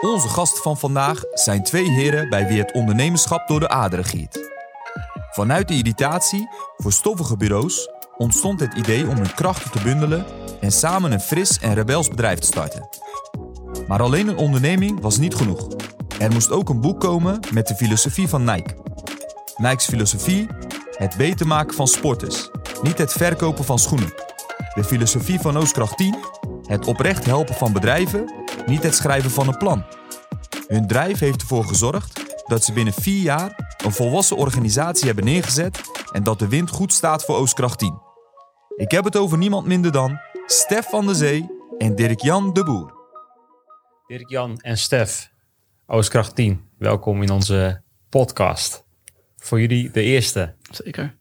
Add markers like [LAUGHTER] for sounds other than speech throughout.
Onze gasten van vandaag zijn twee heren bij wie het ondernemerschap door de aderen giet. Vanuit de irritatie voor stoffige bureaus ontstond het idee om hun krachten te bundelen en samen een fris en rebels bedrijf te starten. Maar alleen een onderneming was niet genoeg. Er moest ook een boek komen met de filosofie van Nike. Nike's filosofie: het beter maken van sporters, niet het verkopen van schoenen. De filosofie van Oostkracht 10: het oprecht helpen van bedrijven, niet het schrijven van een plan. Hun drijf heeft ervoor gezorgd dat ze binnen vier jaar een volwassen organisatie hebben neergezet en dat de wind goed staat voor Oostkracht 10. Ik heb het over niemand minder dan Stef van der Zee en Dirk-Jan de Boer. Dirk-Jan en Stef, Oostkracht 10, welkom in onze podcast. Voor jullie de eerste. Zeker.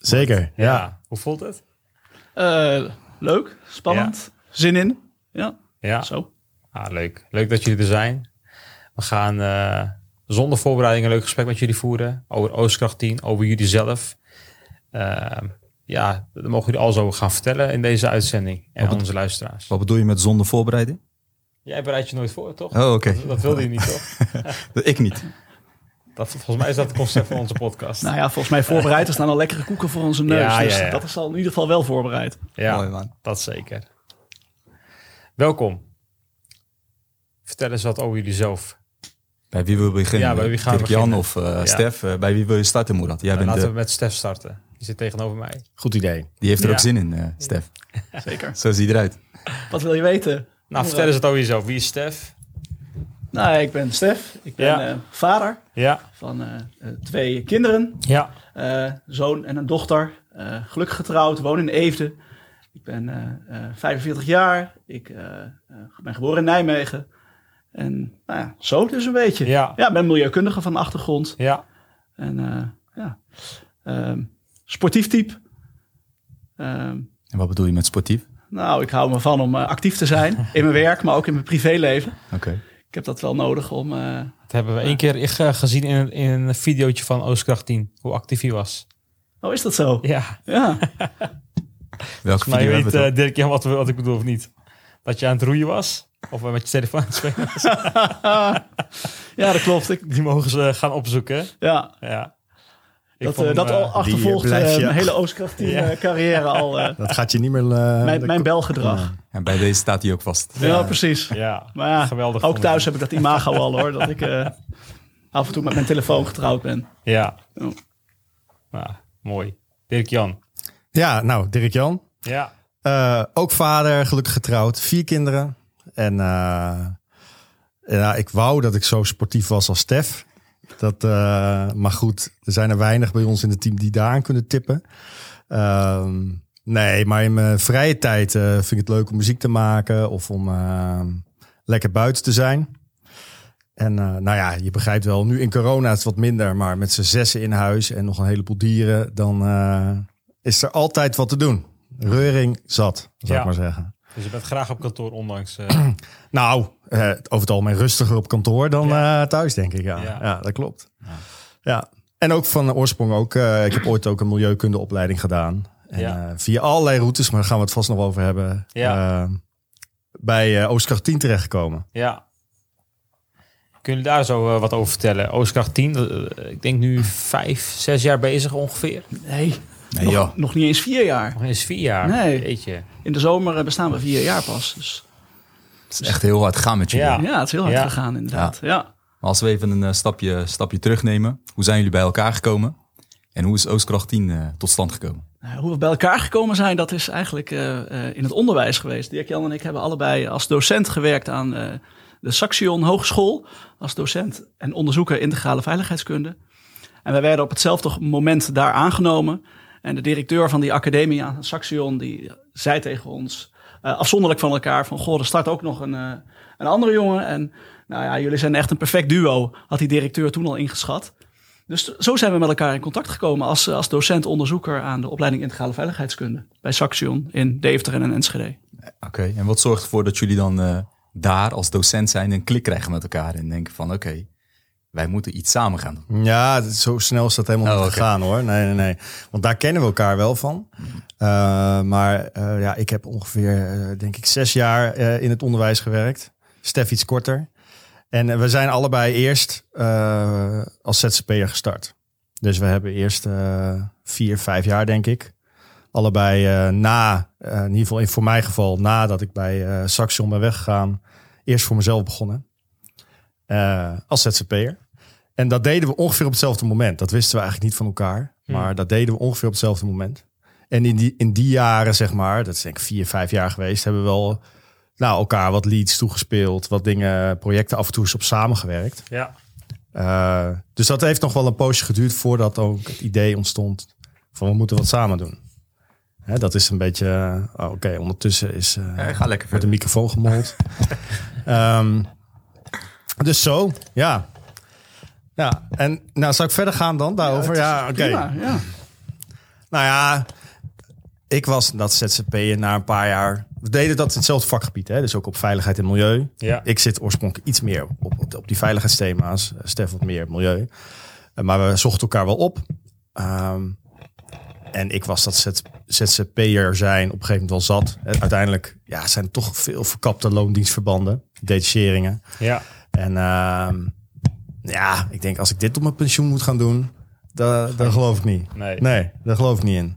Zeker. Ja, hoe voelt het? Eh, leuk, spannend, zin in. Ja, Ja, zo. ah, leuk. Leuk dat jullie er zijn. We gaan eh, zonder voorbereiding een leuk gesprek met jullie voeren over Oostkracht 10, over jullie zelf. Eh, ja, dat mogen jullie al zo gaan vertellen in deze uitzending en aan onze luisteraars. Wat bedoel je met zonder voorbereiding? Jij bereidt je nooit voor, toch? Oh, oké. Dat, dat wilde je niet, toch? [LAUGHS] Ik niet. Dat, volgens mij is dat het concept van onze podcast. Nou ja, volgens mij voorbereid. Er staan al lekkere koeken voor onze neus. Ja, dus ja, ja. dat is al in ieder geval wel voorbereid. Ja, Mooi, man. dat zeker. Welkom. Vertel eens wat over jullie zelf. Bij wie wil je beginnen? Ja, bij wie gaan we Dirk-Jan beginnen? of eh, Ja. Stef? Eh, bij wie wil je starten, Moerad? Jij Nou, bent laten de, we met Stef starten. Die zit tegenover mij. Goed idee. die heeft er Ja. ook zin in, eh, Stef. [LAUGHS] Zeker. Zo ziet hij eruit. Wat wil je weten? Nou, vertel eens wat over jezelf. Wie is Stef? Nou, ik ben Stef. Ik ben Ja. eh, vader Ja. van twee kinderen. Ja. Eh, zoon en een dochter. Eh, gelukkig getrouwd, woon in Eefde. Ik ben eh, eh, 45 jaar. Ik ben geboren in Nijmegen. En nou ja, zo dus een beetje. Ja. Ja, ik ben milieukundige van achtergrond. Ja. En eh, ja, Ehm, sportief type. Ehm, En wat bedoel je met sportief? nou, ik hou me van om eh, actief te zijn [LAUGHS] in mijn werk, maar ook in mijn privéleven. Oké. Ik heb dat wel nodig om. eh, Dat hebben we één keer gezien in, een- in een videootje van Oostkracht 10. Hoe actief hij was. oh, is dat zo? Ja. Ja. Welke [LAUGHS] Maar je video weet, Dirk, wat, wat ik bedoel of niet? Dat je aan het roeien was? Of met je telefoon aan het spelen [LAUGHS] ja, dat klopt. Ik, Die mogen ze gaan opzoeken. ja, Ja. Ik dat, vond eh, dat eh, al achtervolgt eh, mijn hele Oostkracht team [LAUGHS] Ja. eh, carrière al. eh, Dat gaat je niet meer... eh, mijn, mijn belgedrag. En bij deze staat hij ook vast. Ja, precies. Ja, Maar ja, geweldig. ook thuis heb ik dat imago al hoor. Dat ik eh, af en toe met mijn telefoon getrouwd ben. Ja. Oh. Nou, mooi. Dirk-Jan. Ja, nou, Dirk-Jan. Ja. Eh, ook vader, gelukkig getrouwd. Vier kinderen. En eh, ja, ik wou dat ik zo sportief was als Stef. Dat, eh, maar goed, er zijn er weinig bij ons in het team die daaraan kunnen tippen. Ehm, nee, maar in mijn vrije tijd eh, vind ik het leuk om muziek te maken of om eh, lekker buiten te zijn. En nou ja, je begrijpt wel, nu in corona is het wat minder, maar met z'n zessen in huis en nog een heleboel dieren, dan is er altijd wat te doen. Reuring zat, zou Ja. ik maar zeggen. Dus je bent graag op kantoor, ondanks... eh, [CLEARS THROAT] Nou, eh, over het algemeen rustiger op kantoor dan Ja. eh, thuis, denk ik. Ja, Ja. ja. dat klopt. Ja. En ook van oorsprong ook. eh, ik heb ooit ook een milieukundeopleiding gedaan. En, Ja. eh, via allerlei routes, maar daar gaan we het vast nog over hebben. Ja. eh, bij Oostkracht 10 terechtgekomen. ja. Kunnen jullie daar zo wat over vertellen? Oostkracht 10, eh, ik denk nu vijf, zes jaar bezig ongeveer. Nee, Nee, nog, joh. nog niet eens vier jaar. Nog eens vier jaar. Nee. Weet je. In de zomer eh, bestaan we vier jaar pas. Dus Het is echt heel hard gaan met jullie. Ja. ja, het is heel hard Ja. gegaan inderdaad. Ja. Maar als we even een eh, stapje, stapje terugnemen. Hoe zijn jullie bij elkaar gekomen? En hoe is Oostkracht 10 eh, tot stand gekomen? Nou, Hoe we bij elkaar gekomen zijn, dat is eigenlijk eh, eh, in het onderwijs geweest. Dirk-Jan en ik hebben allebei als docent gewerkt aan eh, de Saxion Hogeschool. Als docent en onderzoeker integrale veiligheidskunde. En wij werden op hetzelfde moment daar aangenomen. En de directeur van die academie aan Saxion, die zei tegen ons, eh, afzonderlijk van elkaar, van goh, er start ook nog een, eh, een andere jongen. En nou ja, jullie zijn echt een perfect duo, had die directeur toen al ingeschat. Dus zo zijn we met elkaar in contact gekomen als, als docent-onderzoeker aan de opleiding Integrale Veiligheidskunde bij Saxion in Deventer en Enschede. Oké, en wat zorgt ervoor dat jullie dan eh, daar als docent zijn en een klik krijgen met elkaar en denken van oké, wij moeten iets samen gaan doen. Ja, zo snel is dat helemaal Oh, niet gegaan hoor. Nee, nee, nee. Want daar kennen we elkaar wel van. Eh, maar eh, ja, ik heb ongeveer, eh, denk ik, zes jaar in het onderwijs gewerkt. Stef iets korter. En we zijn allebei eerst als ZZP'er gestart. Dus we hebben eerst vier, vijf jaar, denk ik. Allebei na, in ieder geval in voor mijn geval, nadat ik bij Saxion ben weggegaan, eerst voor mezelf begonnen. Als ZZP'er. En dat deden we ongeveer op hetzelfde moment. Dat wisten we eigenlijk niet van elkaar. Maar dat deden we ongeveer op hetzelfde moment. En in die, in die jaren, zeg maar, dat is denk ik vier, vijf jaar geweest, hebben we wel nou, elkaar wat leads toegespeeld, wat dingen, projecten af en toe eens op samengewerkt. Ja. Uh, dus dat heeft nog wel een poosje geduurd voordat ook het idee ontstond van we moeten wat samen doen. Hè, dat is een beetje, uh, oh, oké, okay, ondertussen is uh, ja, ga lekker wordt de microfoon gemold. um, [LAUGHS] dus zo, ja. Ja, en nou zou ik verder gaan dan daarover? Ja, ja oké. Okay. Ja. Nou ja, ik was dat ZZP'er na een paar jaar. We deden dat in hetzelfde vakgebied, hè? dus ook op veiligheid en milieu. Ja. Ik zit oorspronkelijk iets meer op, op, op die veiligheidsthema's. Stef wat meer milieu. Maar we zochten elkaar wel op. Um, en ik was dat ZZP'er zijn op een gegeven moment wel zat. En uiteindelijk ja, zijn er toch veel verkapte loondienstverbanden, detacheringen. Ja. En uh, ja, ik denk als ik dit op mijn pensioen moet gaan doen, daar, daar geloof ik niet. Nee. nee, daar geloof ik niet in.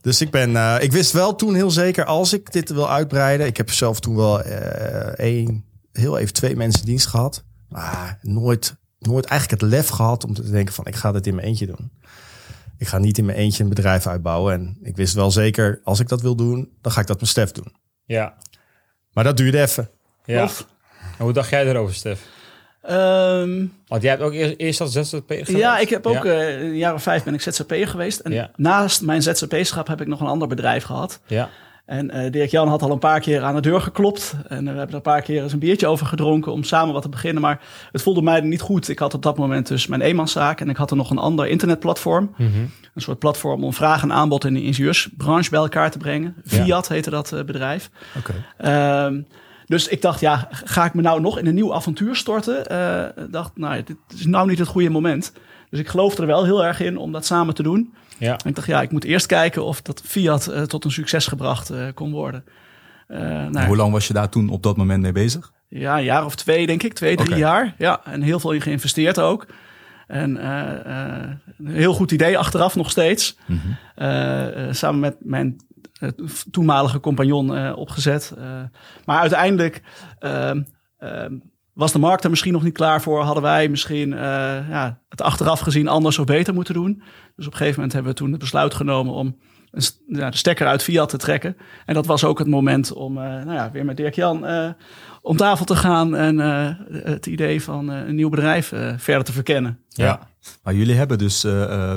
Dus ik ben, uh, ik wist wel toen heel zeker als ik dit wil uitbreiden. Ik heb zelf toen wel uh, één, heel even twee mensen dienst gehad. Maar nooit, nooit eigenlijk het lef gehad om te denken van ik ga dit in mijn eentje doen. Ik ga niet in mijn eentje een bedrijf uitbouwen. En ik wist wel zeker, als ik dat wil doen, dan ga ik dat met Stef doen. Ja. Maar dat duurde even. Ja. Of, hoe dacht jij erover, Stef? Um, Want jij hebt ook eerst, eerst als ZZP geweest? Ja, ik heb ook ja. uh, een jaar of vijf ben ik ZZP'er geweest. En ja. naast mijn ZZP-schap heb ik nog een ander bedrijf gehad. Ja. En uh, Dirk Jan had al een paar keer aan de deur geklopt. En uh, we hebben er een paar keer eens een biertje over gedronken om samen wat te beginnen. Maar het voelde mij niet goed. Ik had op dat moment dus mijn eenmanszaak en ik had er nog een ander internetplatform. Mm -hmm. Een soort platform om vraag en aanbod in de ingenieursbranche bij elkaar te brengen. Fiat ja. heette dat uh, bedrijf. Okay. Um, dus ik dacht, ja, ga ik me nou nog in een nieuw avontuur storten? Uh, dacht, nou, dit is nou niet het goede moment. Dus ik geloofde er wel heel erg in om dat samen te doen. Ja. En ik dacht, ja, ik moet eerst kijken of dat Fiat uh, tot een succes gebracht uh, kon worden. nou, hoe lang was je daar toen op dat moment mee bezig? Ja, een jaar of twee, denk ik. Twee, drie okay. jaar. Ja, en heel veel in geïnvesteerd ook. En een heel goed idee achteraf nog steeds. Mhm. Mm -hmm. samen met mijn toenmalige compagnon uh, opgezet. Uh, maar uiteindelijk ehm, was de markt er misschien nog niet klaar voor. Hadden wij misschien ja, het achteraf gezien anders of beter moeten doen. Dus op een gegeven moment hebben we toen het besluit genomen om een, ja, de stekker uit Fiat te trekken. En dat was ook het moment om nou ja, weer met Dirk Jan om tafel te gaan en het idee van een nieuw bedrijf verder te verkennen. Ja. ja. Maar jullie hebben dus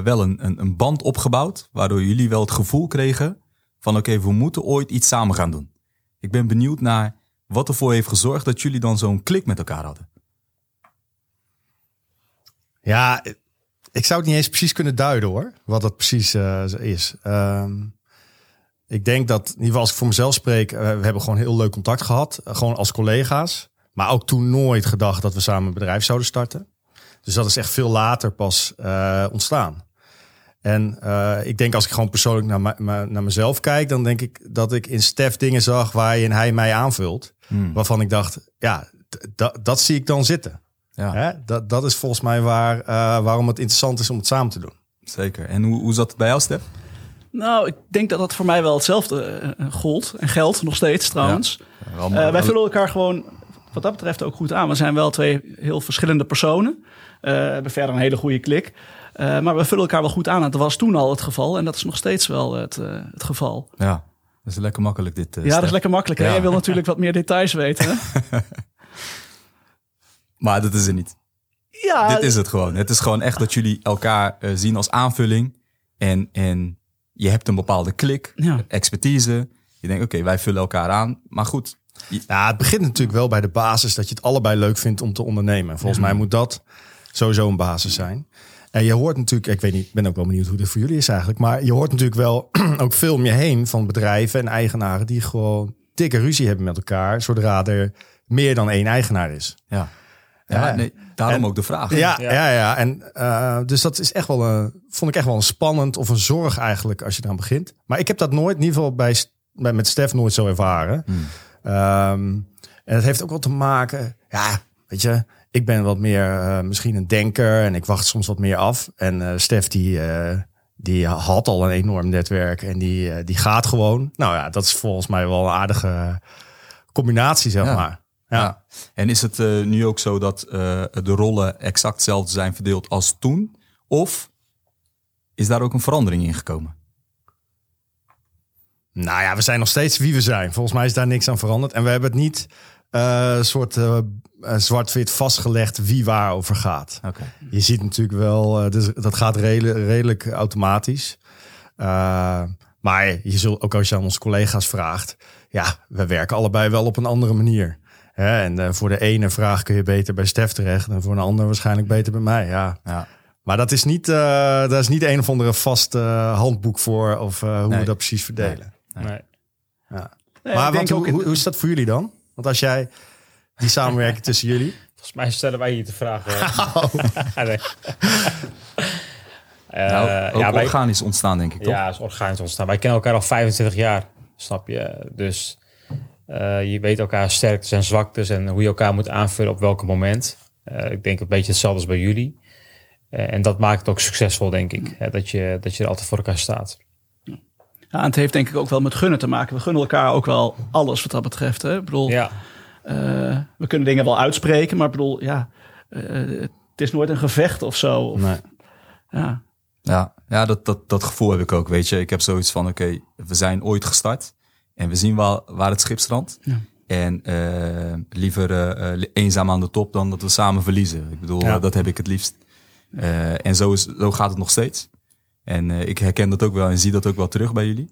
wel een, een, een band opgebouwd, waardoor jullie wel het gevoel kregen van oké, we moeten ooit iets samen gaan doen. Ik ben benieuwd naar wat ervoor heeft gezorgd dat jullie dan zo'n klik met elkaar hadden. Ja, ik zou het niet eens precies kunnen duiden hoor, wat dat precies uh, is. Um, ik denk dat, in ieder geval als ik voor mezelf spreek, uh, we hebben gewoon heel leuk contact gehad. Uh, gewoon als collega's. Maar ook toen nooit gedacht dat we samen een bedrijf zouden starten. Dus dat is echt veel later pas ontstaan. En uh, ik denk als ik gewoon persoonlijk naar, naar mezelf kijk, dan denk ik dat ik in Stef dingen zag waarin hij mij aanvult. Hmm. Waarvan ik dacht, ja, dat zie ik dan zitten. Ja. Hè? Dat, dat is volgens mij waar, uh, waarom het interessant is om het samen te doen. Zeker. En hoe, hoe zat het bij jou, Stef? Nou, ik denk dat dat voor mij wel hetzelfde uh, gold. En geldt nog steeds trouwens. Ja. Wel, maar, wij vullen elkaar gewoon wat dat betreft ook goed aan. We zijn wel twee heel verschillende personen. we hebben verder een hele goede klik. Uh, maar we vullen elkaar wel goed aan. Dat was toen al het geval. En dat is nog steeds wel het, uh, het geval. Ja, dat is lekker makkelijk dit. Uh, ja, dat is lekker makkelijk. Ja. Jij wil natuurlijk wat meer details weten. [LAUGHS] maar dat is het niet. Ja, dit is het gewoon. Het is gewoon echt dat jullie elkaar zien als aanvulling. En, en je hebt een bepaalde klik, ja. expertise. Je denkt, oké, okay, wij vullen elkaar aan. Maar goed. Ja, het begint natuurlijk wel bij de basis dat je het allebei leuk vindt om te ondernemen. Volgens ja. mij moet dat sowieso een basis zijn. En je hoort natuurlijk, ik weet niet, ik ben ook wel benieuwd hoe dit voor jullie is eigenlijk. Maar je hoort natuurlijk wel [CLEARS THROAT] ook veel om je heen van bedrijven en eigenaren die gewoon dikke ruzie hebben met elkaar. Zodra er meer dan één eigenaar is. Ja. Ja, nee, daarom en, ook de vraag. Ja, ja, ja. ja. En uh, dus dat is echt wel een, vond ik echt wel een spannend of een zorg eigenlijk als je eraan begint. Maar ik heb dat nooit, in ieder geval bij, bij met Stef nooit zo ervaren. Hmm. Um, En dat heeft ook wel te maken, ja, weet je, ik ben wat meer uh, misschien een denker en ik wacht soms wat meer af. En uh, Stef die, uh, die had al een enorm netwerk en die, die gaat gewoon. Nou ja, dat is volgens mij wel een aardige combinatie, zeg Ja. maar. Ja. Ja. En is het eh, nu ook zo dat eh, de rollen exact hetzelfde zijn verdeeld als toen? Of is daar ook een verandering in gekomen? Nou ja, we zijn nog steeds wie we zijn. Volgens mij is daar niks aan veranderd. En we hebben het niet eh, een soort eh, eh, zwart-wit vastgelegd wie waar over gaat. Oké. Je ziet natuurlijk wel, eh, dus dat gaat redelijk, redelijk automatisch. Eh, maar je zult ook als je aan onze collega's vraagt, ja, we werken allebei wel op een andere manier. Hè, en eh, voor de ene vraag kun je beter bij Stef terecht en voor een ander waarschijnlijk beter bij mij. Ja. Ja. Maar dat is niet, eh daar is niet een of andere vast eh, handboek voor of eh, hoe Nee. we dat precies verdelen. Nee. Nee, maar wat, hoe, in- hoe, hoe is dat voor jullie dan? Want als jij die samenwerking tussen jullie. [LAUGHS] Volgens mij stellen wij hier te vragen. [LAUGHS] [LAUGHS] Nee. Eh, nou, ook ja, wij, organisch ontstaan, denk ik, toch? ja, is organisch ontstaan. Wij kennen elkaar al 25 jaar, snap je? Dus eh, je weet elkaar sterktes en zwaktes en hoe je elkaar moet aanvullen op welk moment. Eh, ik denk een beetje hetzelfde als bij jullie. Eh, en dat maakt het ook succesvol, denk ik. Hè, dat, je, dat je er altijd voor elkaar staat. Ja, en het heeft denk ik ook wel met gunnen te maken. We gunnen elkaar ook wel alles wat dat betreft. Hè? Ik bedoel, Ja, eh, we kunnen dingen wel uitspreken, maar ik bedoel, ja, eh, het is nooit een gevecht of zo. Of, Nee. ja. Ja, ja dat, dat, dat gevoel heb ik ook, weet je. Ik heb zoiets van, oké, we zijn ooit gestart en we zien wel waar het schip strandt. Ja. En eh, liever eenzaam aan de top dan dat we samen verliezen. Ik bedoel, Ja. dat heb ik het liefst. Eh, en zo, is, zo gaat het nog steeds. En eh, ik herken dat ook wel en zie dat ook wel terug bij jullie.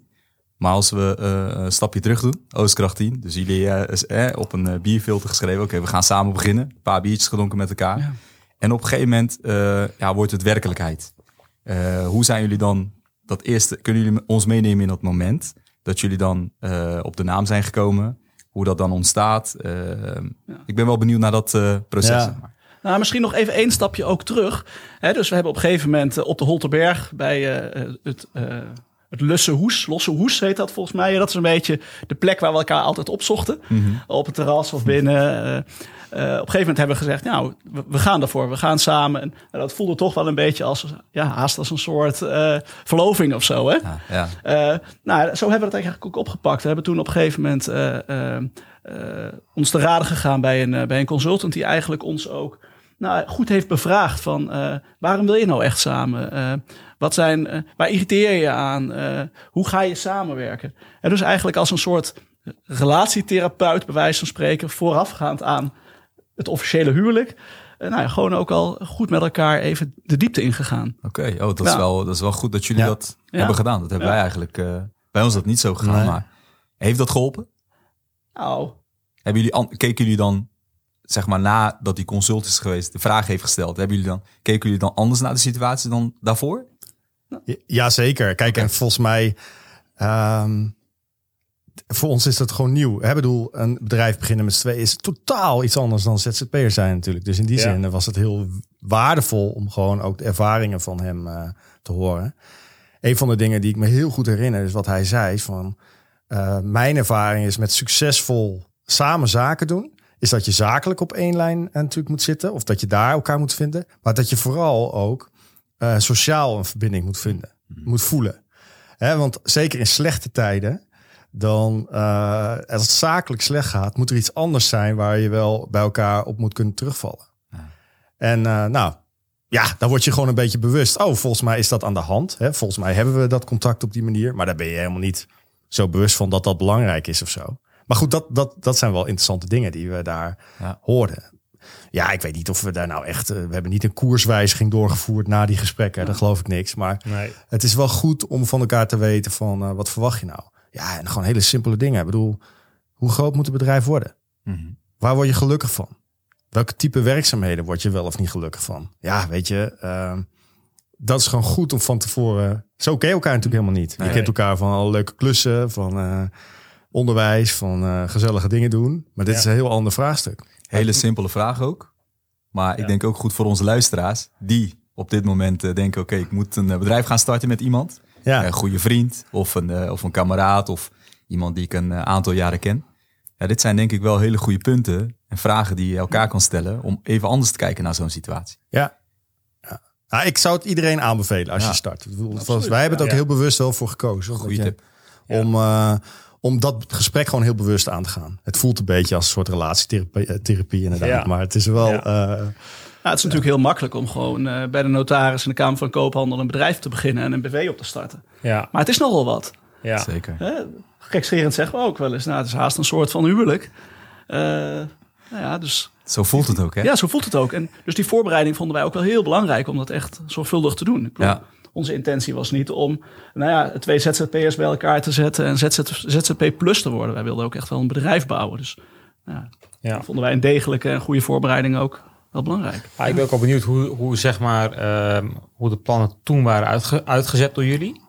Maar als we eh, een stapje terug doen, Oostkracht 10. Dus jullie eh, is, eh, op een bierfilter geschreven. Oké, we gaan samen beginnen. Een paar biertjes gedronken met elkaar. Ja. En op een gegeven moment eh, ja, wordt het werkelijkheid. Eh, hoe zijn jullie dan dat eerste? Kunnen jullie ons meenemen in dat moment dat jullie dan eh, op de naam zijn gekomen? Hoe dat dan ontstaat? Ik ben wel benieuwd naar dat eh, proces. Ja. Nou, misschien nog even één stapje ook terug. Dus we hebben op een gegeven moment eh, op de Holterberg bij eh, het, eh het Lusse Hoes, Losse Hoes heet dat volgens mij. Dat is een beetje de plek waar we elkaar altijd opzochten. Op het terras of binnen. eh, eh, op een gegeven moment hebben we gezegd, nou, we, we gaan ervoor. We gaan samen. En dat voelde toch wel een beetje als, ja, haast als een soort eh, verloving of zo, hè? Ja, ja. Eh, nou, zo hebben we dat eigenlijk ook opgepakt. We hebben toen op een gegeven moment eh, eh, eh, ons te raden gegaan bij een, eh, bij een consultant die eigenlijk ons ook nou, goed heeft bevraagd van eh, waarom wil je nou echt samen? Eh, wat zijn, eh, waar irriteer je je aan? Eh, hoe ga je samenwerken? En dus eigenlijk als een soort relatietherapeut, bij wijze van spreken, voorafgaand aan het officiële huwelijk. eh, nou ja, gewoon ook al goed met elkaar even de diepte ingegaan. Oké, oh, dat, is wel, dat is wel goed dat jullie Ja. dat Ja. hebben gedaan. Dat hebben Ja. wij eigenlijk... eh, bij ons dat niet zo Nee. maar heeft dat geholpen? Nou, Hebben jullie, keken jullie dan, zeg maar nadat die consult is geweest, de vraag heeft gesteld, hebben jullie dan, keken jullie dan anders naar de situatie dan daarvoor? Ja, zeker. Kijk, en volgens mij, ehm, voor ons is dat gewoon nieuw. Ik bedoel, een bedrijf beginnen met z'n tweeën is totaal iets anders dan ZZP'er zijn natuurlijk. Dus in die Ja. zin was het heel waardevol om gewoon ook de ervaringen van hem eh, te horen. Een van de dingen die ik me heel goed herinner is wat hij zei van, eh, mijn ervaring is met succesvol samen zaken doen, is dat je zakelijk op één lijn eh, natuurlijk moet zitten. Of dat je daar elkaar moet vinden. Maar dat je vooral ook sociaal een verbinding moet vinden. Moet voelen. Want zeker in slechte tijden, dan eh, als het zakelijk slecht gaat, moet er iets anders zijn waar je wel bij elkaar op moet kunnen terugvallen. En eh, nou, ja, dan word je gewoon een beetje bewust. Oh, volgens mij is dat aan de hand. Hè? Volgens mij hebben we dat contact op die manier. Maar daar ben je helemaal niet zo bewust van dat dat belangrijk is of zo. Maar goed, dat, dat, dat zijn wel interessante dingen die we daar Ja. hoorden. Ja, ik weet niet of we daar nou echt... eh, we hebben niet een koerswijziging doorgevoerd na die gesprekken. Daar geloof ik niks. Maar nee. het is wel goed om van elkaar te weten van... wat verwacht je nou? Ja, en gewoon hele simpele dingen. Ik bedoel, hoe groot moet een bedrijf worden? Waar word je gelukkig van? Welke type werkzaamheden word je wel of niet gelukkig van? Ja, weet je, ehm, dat is gewoon goed om van tevoren. Zo ken je elkaar natuurlijk helemaal niet. Je kent elkaar van alle leuke klussen, van eh, onderwijs, van eh, gezellige dingen doen. Maar dit Ja. is een heel ander vraagstuk. Hele simpele vraag ook. Maar ik denk ook goed voor onze luisteraars die op dit moment eh, denken, oké, ik moet een bedrijf gaan starten met iemand. Ja, Een goede vriend of een, eh, of een kameraad of iemand die ik een eh, aantal jaren ken. Ja, dit zijn denk ik wel hele goede punten en vragen die je elkaar kan stellen om even anders te kijken naar zo'n situatie. Ja. ja. Nou, ik zou het iedereen aanbevelen als Ja. je start. Was- wij hebben het ook Ja. heel bewust wel voor gekozen. Goeie je-. Om, eh, om dat gesprek gewoon heel bewust aan te gaan. Het voelt een beetje als een soort relatietherapie eh, therapie inderdaad. Ja. Maar het is wel... Ja. Ja, het is natuurlijk heel makkelijk om gewoon eh, bij de notaris en de Kamer van Koophandel een bedrijf te beginnen en een BV op te starten. Ja, Maar het is nogal wat. ja. Zeker. Hè? Gekscherend zeggen we ook wel eens. Nou, het is haast een soort van huwelijk. Eh, nou ja, dus Zo voelt het ook, hè? ja, zo voelt het ook. En dus die voorbereiding vonden wij ook wel heel belangrijk om dat echt zorgvuldig te doen. Bedoel, Ja. Onze intentie was niet om nou ja, twee ZZP'ers bij elkaar te zetten en ZZ, ZZP plus te worden. Wij wilden ook echt wel een bedrijf bouwen. Dus ja, ja. vonden wij een degelijke en goede voorbereiding ook wel belangrijk. Ah, ik ben ook wel benieuwd hoe, hoe, zeg maar, ehm, hoe de plannen toen waren uitge- uitgezet door jullie.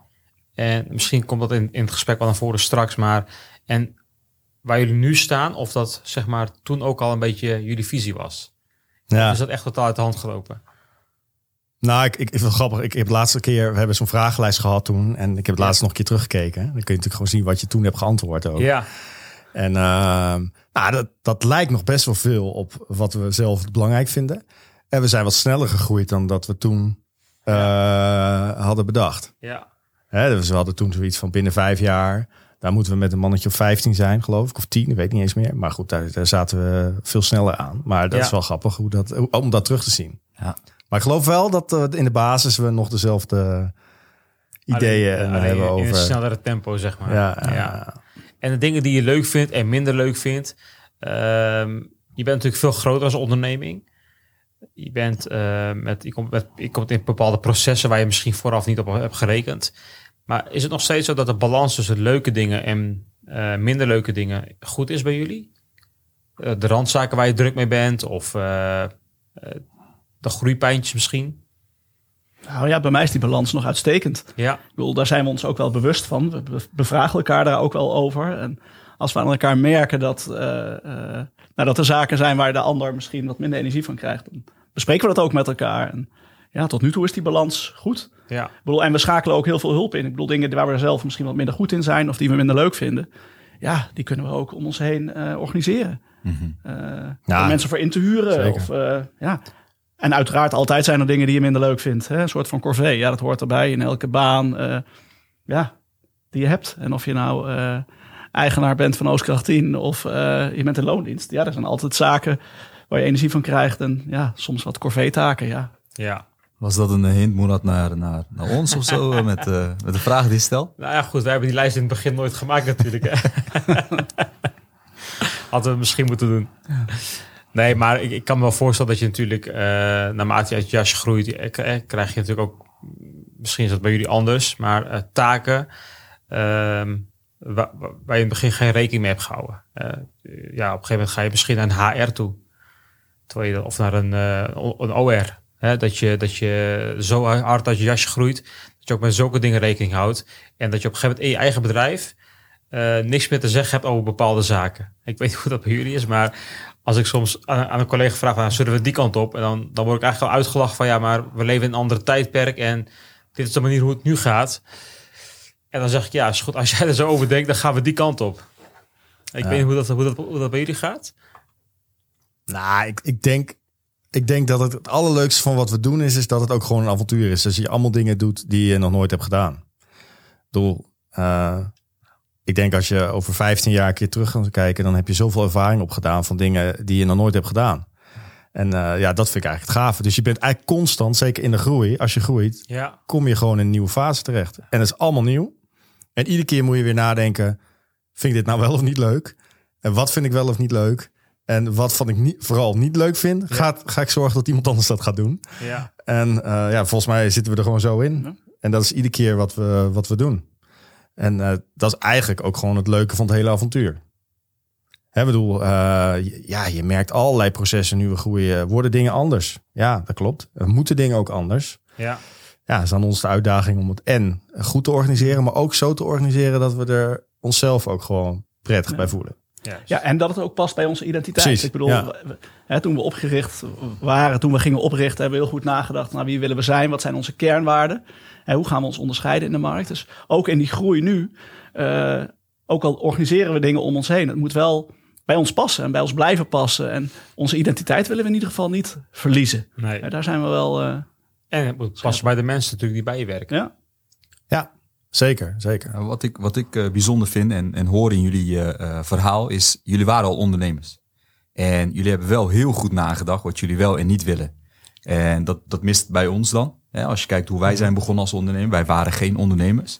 En misschien komt dat in, in het gesprek wel naar voren straks. Maar en waar jullie nu staan, of dat zeg maar toen ook al een beetje jullie visie was. ja. Is dat echt totaal uit de hand gelopen? Nou, ik, ik, ik vind het grappig. Ik heb de laatste keer, we hebben zo'n vragenlijst gehad toen. En ik heb het laatst nog een keer teruggekeken. Dan kun je natuurlijk gewoon zien wat je toen hebt geantwoord ook. Ja, En ehm, nou, dat, dat lijkt nog best wel veel op wat we zelf belangrijk vinden. En we zijn wat sneller gegroeid dan dat we toen eh, hadden bedacht. ja, Hè, dus we hadden toen zoiets van binnen vijf jaar. Daar moeten we met een mannetje of 15 zijn, geloof ik. Of 10, ik weet niet eens meer. Maar goed, daar, daar zaten we veel sneller aan. Maar dat Ja. is wel grappig hoe dat, om dat terug te zien. Ja. Maar ik geloof wel dat eh, in de basis we nog dezelfde ideeën Alleen- eh, alleen hebben in over. een snellere tempo, zeg maar. ja, ja. En de dingen die je leuk vindt en minder leuk vindt. ehm, je bent natuurlijk veel groter als onderneming. Je, bent, eh, met, je, komt met, je komt in bepaalde processen waar je misschien vooraf niet op hebt gerekend. Maar is het nog steeds zo dat de balans tussen leuke dingen en eh, minder leuke dingen goed is bij jullie? Eh, de randzaken waar je druk mee bent of de groeipijntjes misschien? Nou ja, bij mij is die balans nog uitstekend. Ja, Ik bedoel, daar zijn we ons ook wel bewust van. We be- bevragen elkaar daar ook wel over. En als we aan elkaar merken dat, eh, eh, nou, dat er zaken zijn waar de ander misschien wat minder energie van krijgt, dan bespreken we dat ook met elkaar. En ja, tot nu toe is die balans goed. ja, Ik bedoel, en we schakelen ook heel veel hulp in. Ik bedoel, dingen waar we zelf misschien wat minder goed in zijn of die we minder leuk vinden. Ja, die kunnen we ook om ons heen eh, organiseren. Ja, om mensen voor in te huren. zeker. Of, eh, ja. En uiteraard altijd zijn er dingen die je minder leuk vindt. Hè? Een soort van corvée. Ja, dat hoort erbij in elke baan. eh, ja, die je hebt. En of je nou eh, eigenaar bent van Oostkracht 10 of eh, je bent in loondienst. Ja, er zijn altijd zaken waar je energie van krijgt. En ja, soms wat corvée-taken. Ja. ja. Was dat een hint, Moerad, naar, naar, naar ons of zo? met, eh, met de vragen die je stelt? Nou ja, goed, wij hebben die lijst in het begin nooit gemaakt natuurlijk. Hè? [LAUGHS] Hadden we misschien moeten doen. Nee, maar ik, ik kan me wel voorstellen dat je natuurlijk, eh naarmate je je jasje groeit, eh, eh, krijg je natuurlijk ook, misschien is dat bij jullie anders, maar taken ehm, wa- wa- waar je in het begin geen rekening mee hebt gehouden. Eh, ja, op een gegeven moment ga je misschien naar een HR toe. Of naar een, een OR. Hè, dat, je, dat je zo hard uit je jasje groeit, dat je ook met zulke dingen rekening houdt. En dat je op een gegeven moment in je eigen bedrijf niks meer te zeggen hebt over bepaalde zaken. Ik weet niet hoe dat bij jullie is, maar als ik soms aan, aan een collega vraag, van, zullen we die kant op? En dan, dan word ik eigenlijk al uitgelachen van, ja, maar we leven in een andere tijdperk en dit is de manier hoe het nu gaat. En dan zeg ik, ja, is goed, als jij er zo over denkt, dan gaan we die kant op. Ik Ja. weet niet hoe dat, hoe, dat, hoe dat bij jullie gaat. Nou, ik, ik, denk, ik denk dat het, het allerleukste van wat we doen is, is dat het ook gewoon een avontuur is. Dus je allemaal dingen doet die je nog nooit hebt gedaan. Eh, ik denk als je over 15 jaar een keer terug gaat kijken, dan heb je zoveel ervaring opgedaan van dingen die je nog nooit hebt gedaan. En eh, ja, dat vind ik eigenlijk het gave. Dus je bent eigenlijk constant, zeker in de groei, als je groeit, Ja, kom je gewoon in een nieuwe fase terecht. En dat is allemaal nieuw. En iedere keer moet je weer nadenken, vind ik dit nou wel of niet leuk? En wat vind ik wel of niet leuk? En wat van ik niet, vooral niet leuk vind, ga, ga ik zorgen dat iemand anders dat gaat doen. ja, En eh, ja, volgens mij zitten we er gewoon zo in. Ja. En dat is iedere keer wat we, wat we doen. En eh, dat is eigenlijk ook gewoon het leuke van het hele avontuur. Hè, bedoel, eh, ja, je merkt allerlei processen nu we groeien. Worden dingen anders? Ja, dat klopt. Er moeten dingen ook anders. ja, Ja, het is aan ons de uitdaging om het en goed te organiseren, maar ook zo te organiseren dat we er onszelf ook gewoon prettig Ja. bij voelen. Ja. Ja, en dat het ook past bij onze identiteit. Precies, Ik bedoel, ja. we- we- hè, toen we opgericht waren, toen we gingen oprichten, hebben we heel goed nagedacht naar wie willen we zijn, wat zijn onze kernwaarden, en hoe gaan we ons onderscheiden in de markt. Dus ook in die groei nu, eh, ook al organiseren we dingen om ons heen, het moet wel bij ons passen en bij ons blijven passen. En onze identiteit willen we in ieder geval niet verliezen. Nee. Ja, daar zijn we wel. eh, En het moet passen bij de mensen natuurlijk die bij je werken. ja. Ja, zeker, zeker. Nou, Wat ik, wat ik eh, bijzonder vind en, en hoor in jullie eh, eh, verhaal is, jullie waren al ondernemers. En jullie hebben wel heel goed nagedacht wat jullie wel en niet willen. En dat, dat mist bij ons dan. Hè? Als je kijkt hoe wij zijn begonnen als ondernemer. Wij waren geen ondernemers.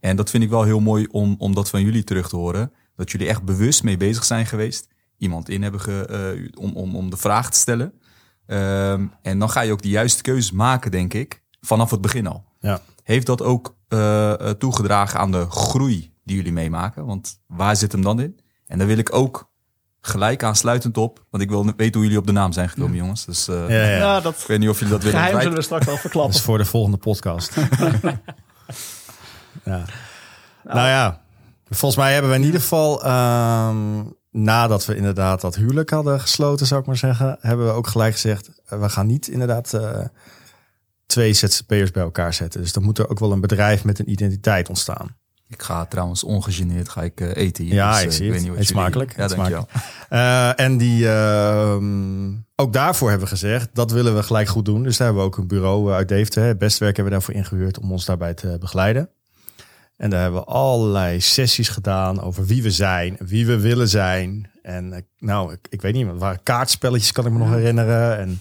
En dat vind ik wel heel mooi om, om dat van jullie terug te horen. Dat jullie echt bewust mee bezig zijn geweest. Iemand in hebben ge, om, om, om de vraag te stellen. Ehm, en dan ga je ook de juiste keuzes maken, denk ik. Vanaf het begin al. Ja. Heeft dat ook eh, eh, toegedragen aan de groei die jullie meemaken? Want waar zit hem dan in? En daar wil ik ook gelijk aansluitend op. Want ik wil weten hoe jullie op de naam zijn gekomen, jongens. Dus eh, Ja, ja. Ja, dat ik weet niet of jullie dat willen geheim zullen we straks wel verklappen. Dat is voor de volgende podcast. [LAUGHS] ja. Nou ja, volgens mij hebben we in ieder geval, ehm, nadat we inderdaad dat huwelijk hadden gesloten, zou ik maar zeggen, hebben we ook gelijk gezegd, we gaan niet inderdaad eh, twee ZZP'ers bij elkaar zetten. Dus dan moet er ook wel een bedrijf met een identiteit ontstaan. Ik ga trouwens ongegeneerd ga ik, eh, eten hier. Ja, Dus, ik eh, zie het. weet niet wat smakelijk. Ja, dankjewel. Eh, en die, ehm, ook daarvoor hebben we gezegd, dat willen we gelijk goed doen. Dus daar hebben we ook een bureau uit Deventer, hè, Bestwerk hebben we daarvoor ingehuurd om ons daarbij te begeleiden. En daar hebben we allerlei sessies gedaan over wie we zijn, wie we willen zijn. En nou, ik, ik weet niet, het waren kaartspelletjes, kan ik me nog herinneren. En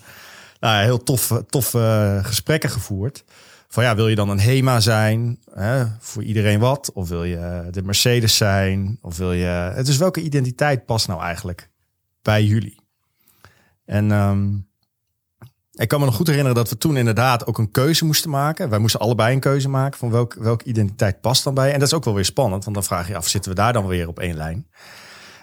nou, heel tof, toffe gesprekken gevoerd. Van ja, wil je dan een HEMA zijn? Hè, voor iedereen wat? Of wil je de Mercedes zijn? Of wil je... Het is welke identiteit past nou eigenlijk bij jullie? En ehm, ik kan me nog goed herinneren dat we toen inderdaad ook een keuze moesten maken. Wij moesten allebei een keuze maken van welk, welke identiteit past dan bij. En dat is ook wel weer spannend, want dan vraag je af, zitten we daar dan weer op één lijn?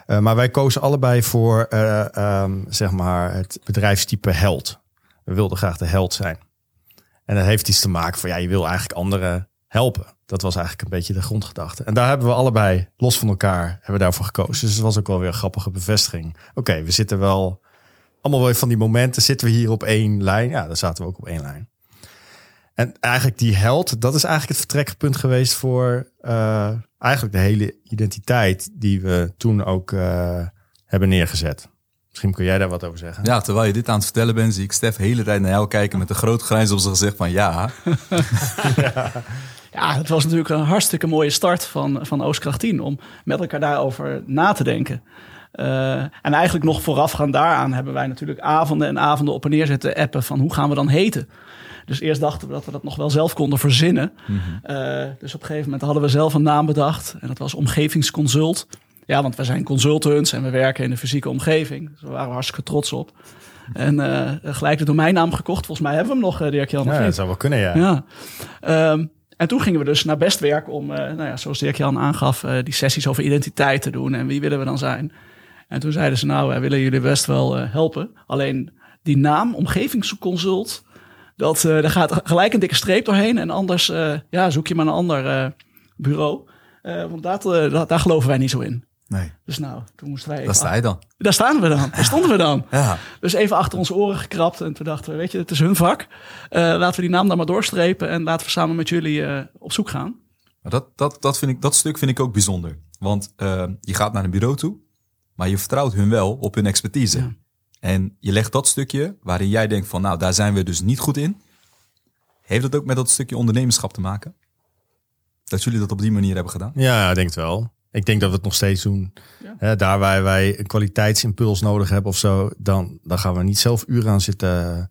Eh, maar wij kozen allebei voor eh, ehm, zeg maar het bedrijfstype held. We wilden graag de held zijn. En dat heeft iets te maken van ja, je wil eigenlijk anderen helpen. Dat was eigenlijk een beetje de grondgedachte. En daar hebben we allebei los van elkaar hebben we daarvoor gekozen. Dus het was ook wel weer een grappige bevestiging. Oké, we zitten wel allemaal weer van die momenten. Zitten we hier op één lijn? Ja, daar zaten we ook op één lijn. En eigenlijk die held, dat is eigenlijk het vertrekpunt geweest voor eh, eigenlijk de hele identiteit die we toen ook eh, hebben neergezet. Misschien kun jij daar wat over zeggen. Ja, terwijl je dit aan het vertellen bent, zie ik Stef de hele tijd naar jou kijken met een groot grijns op zijn gezicht van ja. [LAUGHS] Ja, het was natuurlijk een hartstikke mooie start van, van Oostkracht 10 om met elkaar daarover na te denken. Eh, en eigenlijk nog voorafgaand daaraan hebben wij natuurlijk avonden en avonden op en neer zitten appen van hoe gaan we dan heten. Dus eerst dachten we dat we dat nog wel zelf konden verzinnen. Eh, dus op een gegeven moment hadden we zelf een naam bedacht en dat was Omgevingsconsult. Ja, want we zijn consultants en we werken in de fysieke omgeving. Dus we waren hartstikke trots op. En eh, gelijk de domeinnaam gekocht. Volgens mij hebben we hem nog, eh, Dirk-Jan. Ja, dat zou wel kunnen, ja. Ja. Ehm, en toen gingen we dus naar Bestwerk om, eh, nou ja, zoals Dirk-Jan aangaf, die sessies over identiteit te doen. En wie willen we dan zijn? En toen zeiden ze, nou, wij willen jullie best wel helpen. Alleen die naam, omgevingsconsult, dat, daar gaat gelijk een dikke streep doorheen. En anders ja, zoek je maar een ander bureau. Want dat, dat- daar geloven wij niet zo in. Nee, Dus nou, toen moesten wij... daar even- sta je dan. Daar staan we dan. Daar stonden we dan. [LAUGHS] Ja. Dus even achter onze oren gekrapt. En toen dachten we, weet je, het is hun vak. Eh, laten we die naam dan maar doorstrepen. En laten we samen met jullie eh, op zoek gaan. Maar dat, dat, dat, vind ik, dat stuk vind ik ook bijzonder. Want eh, je gaat naar een bureau toe, maar je vertrouwt hun wel op hun expertise. Ja. En je legt dat stukje waarin jij denkt van, nou, daar zijn we dus niet goed in. Heeft dat ook met dat stukje ondernemerschap te maken? Dat jullie dat op die manier hebben gedaan? Ja, ik denk het wel. Ik denk dat we het nog steeds doen. Ja. Hè, daar waar wij een kwaliteitsimpuls nodig hebben of zo, dan, dan gaan we niet zelf uren aan zitten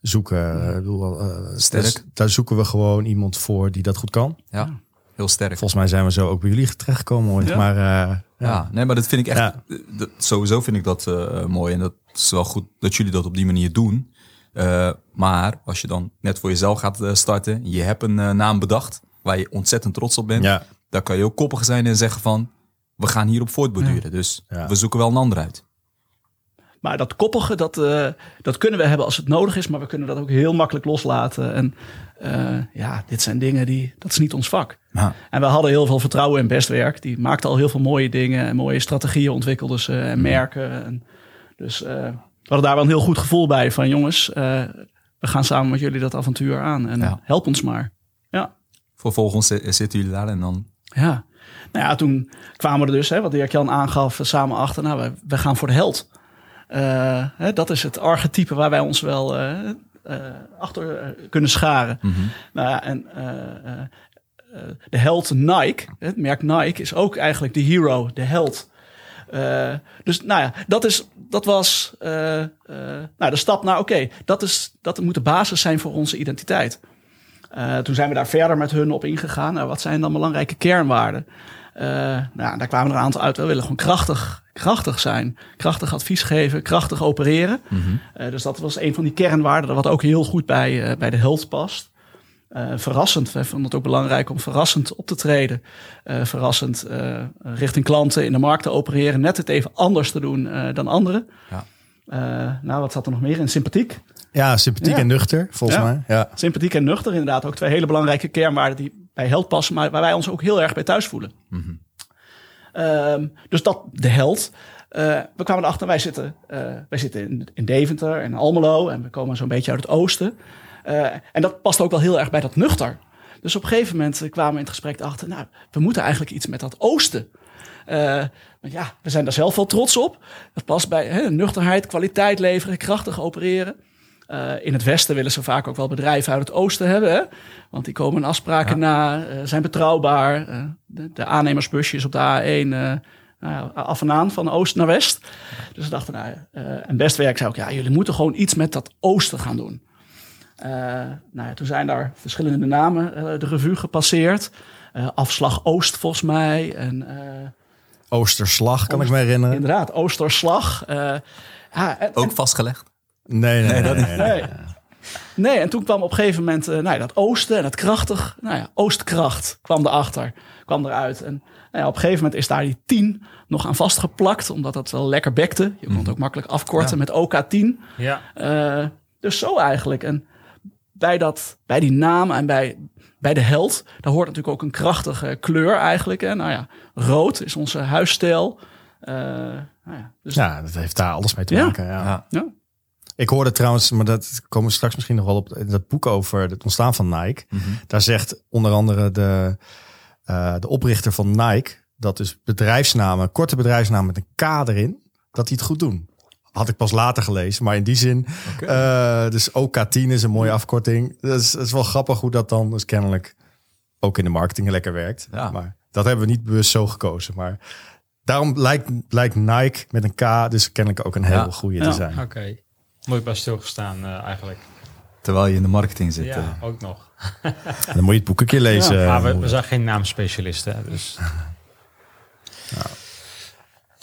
zoeken. Ik bedoel, eh, Sterk. dus daar zoeken we gewoon iemand voor die dat goed kan. Ja, heel sterk. Volgens mij zijn we zo ook bij jullie terechtgekomen ooit. Ja. Maar eh, Ja, ja. nee, maar dat vind ik echt. Ja. dat- sowieso vind ik dat eh, mooi. En dat is wel goed dat jullie dat op die manier doen. Eh, maar als je dan net voor jezelf gaat starten, je hebt een naam bedacht waar je ontzettend trots op bent. ja. Dan kan je ook koppig zijn en zeggen van, we gaan hierop voortborduren. Dus Ja. we zoeken wel een ander uit. Maar dat koppige, dat, eh, dat kunnen we hebben als het nodig is. Maar we kunnen dat ook heel makkelijk loslaten. En eh, ja, dit zijn dingen die, dat is niet ons vak. Ja. En we hadden heel veel vertrouwen in Bestwerk. Die maakte al heel veel mooie dingen en mooie strategieën ontwikkelden ze en merken. En dus eh, we hadden daar wel een heel goed gevoel bij van jongens, we gaan samen met jullie dat avontuur aan en Ja. help ons maar. Ja, Vervolgens zi- zitten jullie daar en dan... ja. Nou ja, toen kwamen we er dus, hè, wat Dirk Jan aangaf, samen achter. Nou, we, we gaan voor de held. Eh, hè, dat is het archetype waar wij ons wel eh, eh, achter kunnen scharen. Nou ja, en de held Nike, het merk Nike, is ook eigenlijk de hero, de held. Dus nou ja, dat, is, dat was nou, de stap naar oké, dat is dat moet de basis zijn voor onze identiteit. Eh, toen zijn we daar verder met hun op ingegaan. Nou, wat zijn dan belangrijke kernwaarden? Eh, nou, daar kwamen er een aantal uit. We willen gewoon krachtig, krachtig zijn. Krachtig advies geven, krachtig opereren. Eh, dus dat was een van die kernwaarden, wat ook heel goed bij, bij de held past. Verrassend. Wij vonden het ook belangrijk om verrassend op te treden. Verrassend richting klanten in de markt te opereren. Net het even anders te doen dan anderen. Ja. Nou, wat zat er nog meer in? Sympathiek. Ja, sympathiek Ja. en nuchter, volgens Ja. mij. Ja. Sympathiek en nuchter, inderdaad. Ook twee hele belangrijke kernwaarden die bij held passen, maar waar wij ons ook heel erg bij thuis voelen. Ehm, dus dat, de held. Eh, we kwamen erachter, wij zitten, eh, wij zitten in, in Deventer en Almelo en we komen zo'n beetje uit het oosten. Eh, en dat past ook wel heel erg bij dat nuchter. Dus op een gegeven moment kwamen we in het gesprek achter, nou, we moeten eigenlijk iets met dat oosten. Ja, we zijn daar zelf wel trots op. Dat past bij hè, nuchterheid, kwaliteit leveren, krachtig opereren. Eh, in het westen willen ze vaak ook wel bedrijven uit het oosten hebben. Hè? Want die komen afspraken na, eh, zijn betrouwbaar. Eh, de, de aannemersbusjes op de A1 eh, nou af en aan van oost naar west. Dus we dachten, nou, en Bestwerk zei ook, ja, jullie moeten gewoon iets met dat oosten gaan doen. Nou ja, toen zijn daar verschillende namen de revue gepasseerd. Afslag Oost volgens mij. En Oosterslag, kan ik me herinneren. inderdaad, Oosterslag. Ja, en- Ook vastgelegd? Nee, nee, nee. nee, nee. Nee. Nee, en toen kwam op een gegeven moment eh, nou ja, dat oosten en het krachtig. Nou ja, oostkracht kwam erachter, kwam eruit. En nou ja, op een gegeven moment is daar die 10 nog aan vastgeplakt, omdat dat wel lekker bekte. Je kon het ook makkelijk afkorten met OK10. Ja. Eh, dus zo eigenlijk. En bij, dat, bij die naam en bij, bij de held, daar hoort natuurlijk ook een krachtige kleur eigenlijk. Hè? Nou ja, rood is onze huisstijl. Eh, nou ja, dus Ja, dat heeft daar alles mee te Ja. maken. Ja. Ja. Ik hoorde trouwens, maar dat komen we straks misschien nog wel op in dat boek over het ontstaan van Nike. Daar zegt onder andere de, eh, de oprichter van Nike dat dus bedrijfsnamen, korte bedrijfsnamen met een K erin, dat die het goed doen. Had ik pas later gelezen, maar in die zin, eh, dus OK10 is een mooie afkorting. Dat is, dat is wel grappig hoe dat dan dus kennelijk ook in de marketing lekker werkt. Ja. Maar dat hebben we niet bewust zo gekozen. Maar daarom lijkt, lijkt Nike met een K dus kennelijk ook een hele Ja. goede Ja. te zijn. Oké. Ik bij stilgestaan eh, eigenlijk. Terwijl je in de marketing zit. Ja, eh. ook nog. [LAUGHS] Dan moet je het boek een keer lezen. Ja, maar we, eh, we zijn geen naamspecialisten. Dus [LAUGHS]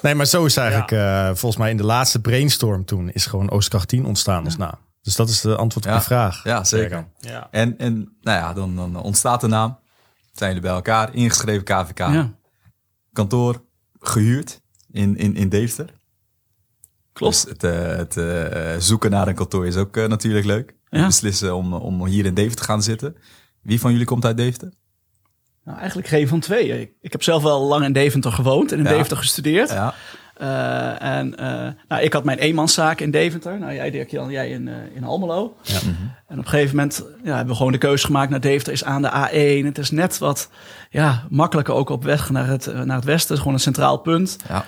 Nee, maar zo is eigenlijk eh, volgens mij in de laatste brainstorm toen is gewoon Oostkracht 10 ontstaan als naam. Dus dat is de antwoord op je vraag. Ja, zeker. ja. En, en nou ja, dan, dan ontstaat de naam. Zijn jullie bij elkaar, ingeschreven KVK. ja, Kantoor gehuurd in, in, in Deventer. Klopt. Dus het, eh, het eh, zoeken naar een kantoor is ook eh, natuurlijk leuk. Ja. Beslissen om, om hier in Deventer te gaan zitten. Wie van jullie komt uit Deventer? Nou, eigenlijk geen van twee. Ik, ik heb zelf wel lang in Deventer gewoond en in Ja. Deventer gestudeerd. Ja, en nou, ik had mijn eenmanszaak in Deventer. Nou, jij Dirk Jan, jij in, eh, in Almelo. En op een gegeven moment ja, hebben we gewoon de keuze gemaakt naar Deventer is aan de A1. Het is net wat ja, makkelijker ook op weg naar het, naar het westen. Het is gewoon een centraal punt. ja.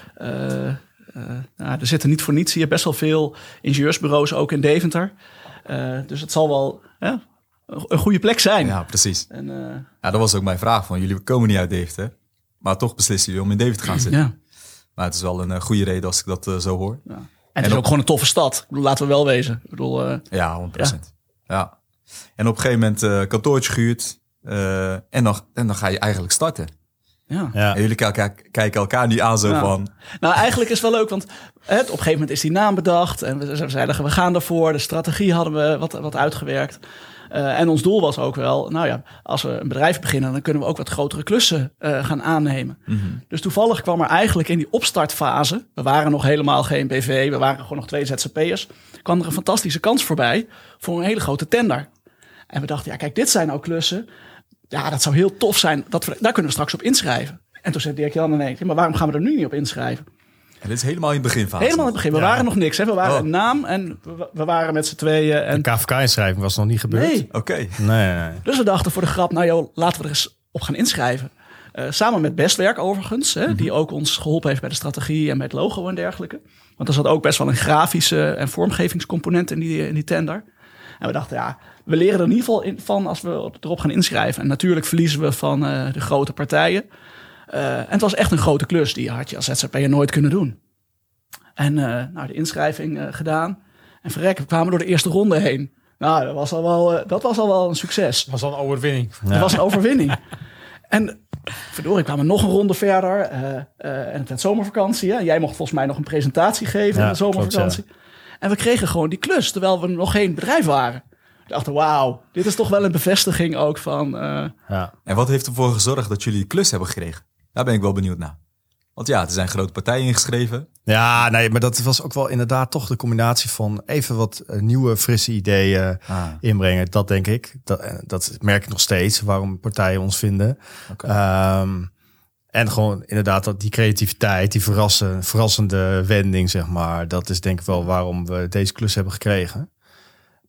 Eh, nou, er zitten niet voor niets hier best wel veel ingenieursbureaus ook in Deventer. Eh, dus het zal wel een goede plek zijn. ja precies. En, eh, Ja, dat was ook mijn vraag. Van, jullie komen niet uit Deventer. Maar toch beslissen jullie om in Deventer te gaan zitten. ja. Maar het is wel een goede reden als ik dat zo hoor. Ja. En het is ook- ook gewoon een toffe stad. Ik bedoel, laten we wel wezen. Ik bedoel, Ja, 100%. Ja. En op een gegeven moment kantoortje gehuurd. eh, en, dan, en dan ga je eigenlijk starten. Ja. Ja. En jullie kijken, kijken elkaar nu aan zo Ja. van... Nou, eigenlijk is het wel leuk, want hè, op een gegeven moment is die naam bedacht. En we we zeiden, we gaan ervoor. De strategie hadden we wat, wat uitgewerkt. Eh, en ons doel was ook wel, nou ja, als we een bedrijf beginnen, dan kunnen we ook wat grotere klussen eh, gaan aannemen. Dus toevallig kwam er eigenlijk in die opstartfase, we waren nog helemaal geen BV, we waren gewoon nog twee ZZP'ers, kwam er een fantastische kans voorbij voor een hele grote tender. En we dachten, ja, kijk, dit zijn nou klussen. Ja, dat zou heel tof zijn. Dat we, daar kunnen we straks op inschrijven. En toen zei Dirk Jan ineens, ja, maar waarom gaan we er nu niet op inschrijven? En dit is helemaal in het beginfase. Helemaal in het begin. We waren nog niks. Hè? We waren Oh. een naam en we, we waren met z'n tweeën. En, De KVK-inschrijving was nog niet gebeurd. nee. Oké. Nee, nee. [LAUGHS] Dus we dachten voor de grap, nou joh, laten we er eens op gaan inschrijven. Eh, samen met Bestwerk overigens, hè, die ook ons geholpen heeft bij de strategie en bij het logo en dergelijke. Want er zat ook best wel een grafische en vormgevingscomponent in die, in die tender. En we dachten, ja, we leren er in ieder geval in, van als we erop gaan inschrijven. En natuurlijk verliezen we van eh, de grote partijen. Eh, en het was echt een grote klus, die had je als ZZP'er nooit kunnen doen. En eh, nou, de inschrijving gedaan. En verrek, we kwamen door de eerste ronde heen. Nou, dat was al wel, dat was al wel een succes. Dat was al een overwinning. Dat was een overwinning. En verdorie, kwamen nog een ronde verder. en het werd zomervakantie. Hè? Jij mocht volgens mij nog een presentatie geven Ja, in de zomervakantie. En we kregen gewoon die klus, terwijl we nog geen bedrijf waren. We dachten, wauw, dit is toch wel een bevestiging ook van... eh, Ja. En wat heeft ervoor gezorgd dat jullie die klus hebben gekregen? Daar ben ik wel benieuwd naar. Want ja, er zijn grote partijen ingeschreven. ja, nee, maar dat was ook wel inderdaad toch de combinatie van even wat eh, nieuwe, frisse ideeën Ah, inbrengen. Dat denk ik. Dat, eh, dat merk ik nog steeds, waarom partijen ons vinden. oké. Ehm, en gewoon inderdaad dat die creativiteit, die verrassen, verrassende wending, zeg maar. Dat is denk ik wel waarom we deze klus hebben gekregen.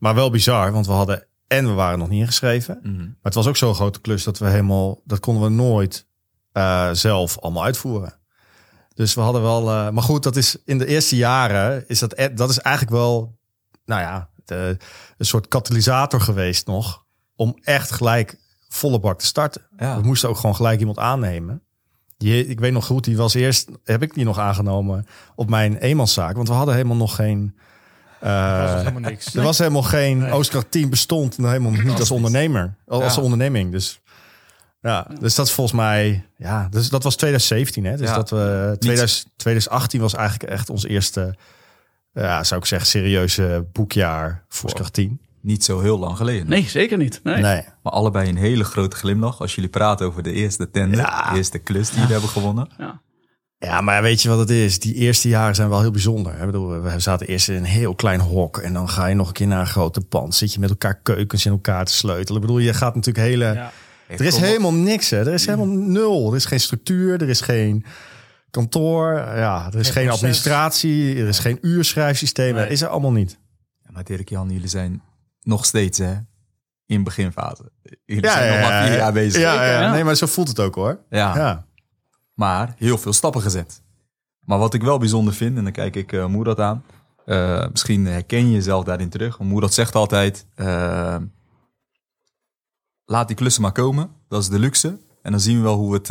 Maar wel bizar, want we hadden en we waren nog niet ingeschreven. Mhm. Maar het was ook zo'n grote klus dat we helemaal, dat konden we nooit eh, zelf allemaal uitvoeren. Dus we hadden wel, eh, maar goed, dat is in de eerste jaren is dat, e- dat is eigenlijk wel, nou ja, de, een soort katalysator geweest nog om echt gelijk volle bak te starten. Ja. We moesten ook gewoon gelijk iemand aannemen. Die, ik weet nog goed, die was eerst, heb ik die nog aangenomen op mijn eenmanszaak, want we hadden helemaal nog geen. Eh, was helemaal niks. er was helemaal geen Nee. Oostkracht 10 bestond helemaal niet als ondernemer. Als Ja. onderneming. Dus ja, dus dat is volgens mij. Ja, dus dat was 2017. Hè? Dus Ja. dat we 2000, 2018 was eigenlijk echt ons eerste. Ja, zou ik zeggen, serieuze boekjaar voor Oostkracht 10. Niet zo heel lang geleden. nee, zeker niet. Nee. Nee. Maar allebei een hele grote glimlach als jullie praten over de eerste tender. Ja. De eerste klus die jullie hebben gewonnen. Ja, maar weet je wat het is? Die eerste jaren zijn wel heel bijzonder. Ik bedoel, we zaten eerst in een heel klein hok. En dan ga je nog een keer naar een grote pand. Zit je met elkaar keukens in elkaar te sleutelen. Ik bedoel, je gaat natuurlijk hele... Ja. Er is helemaal niks, hè. Er is helemaal nul. Er is geen structuur, er is geen kantoor. Ja, er is geen, administratie, er is geen uurschrijfsysteem. Nee. Er is er allemaal niet. Ja, maar Dirk Jan, jullie zijn nog steeds hè, in beginfase. Jullie zijn nog maar vier jaar bezig. Ja, ja, ja. nee, maar zo voelt het ook hoor. Ja, Ja. Maar heel veel stappen gezet. Maar wat ik wel bijzonder vind, en dan kijk ik uh, aan. eh, misschien herken je jezelf daarin terug. Want Moerad zegt altijd, eh, laat die klussen maar komen. Dat is de luxe. En dan zien we wel hoe we het,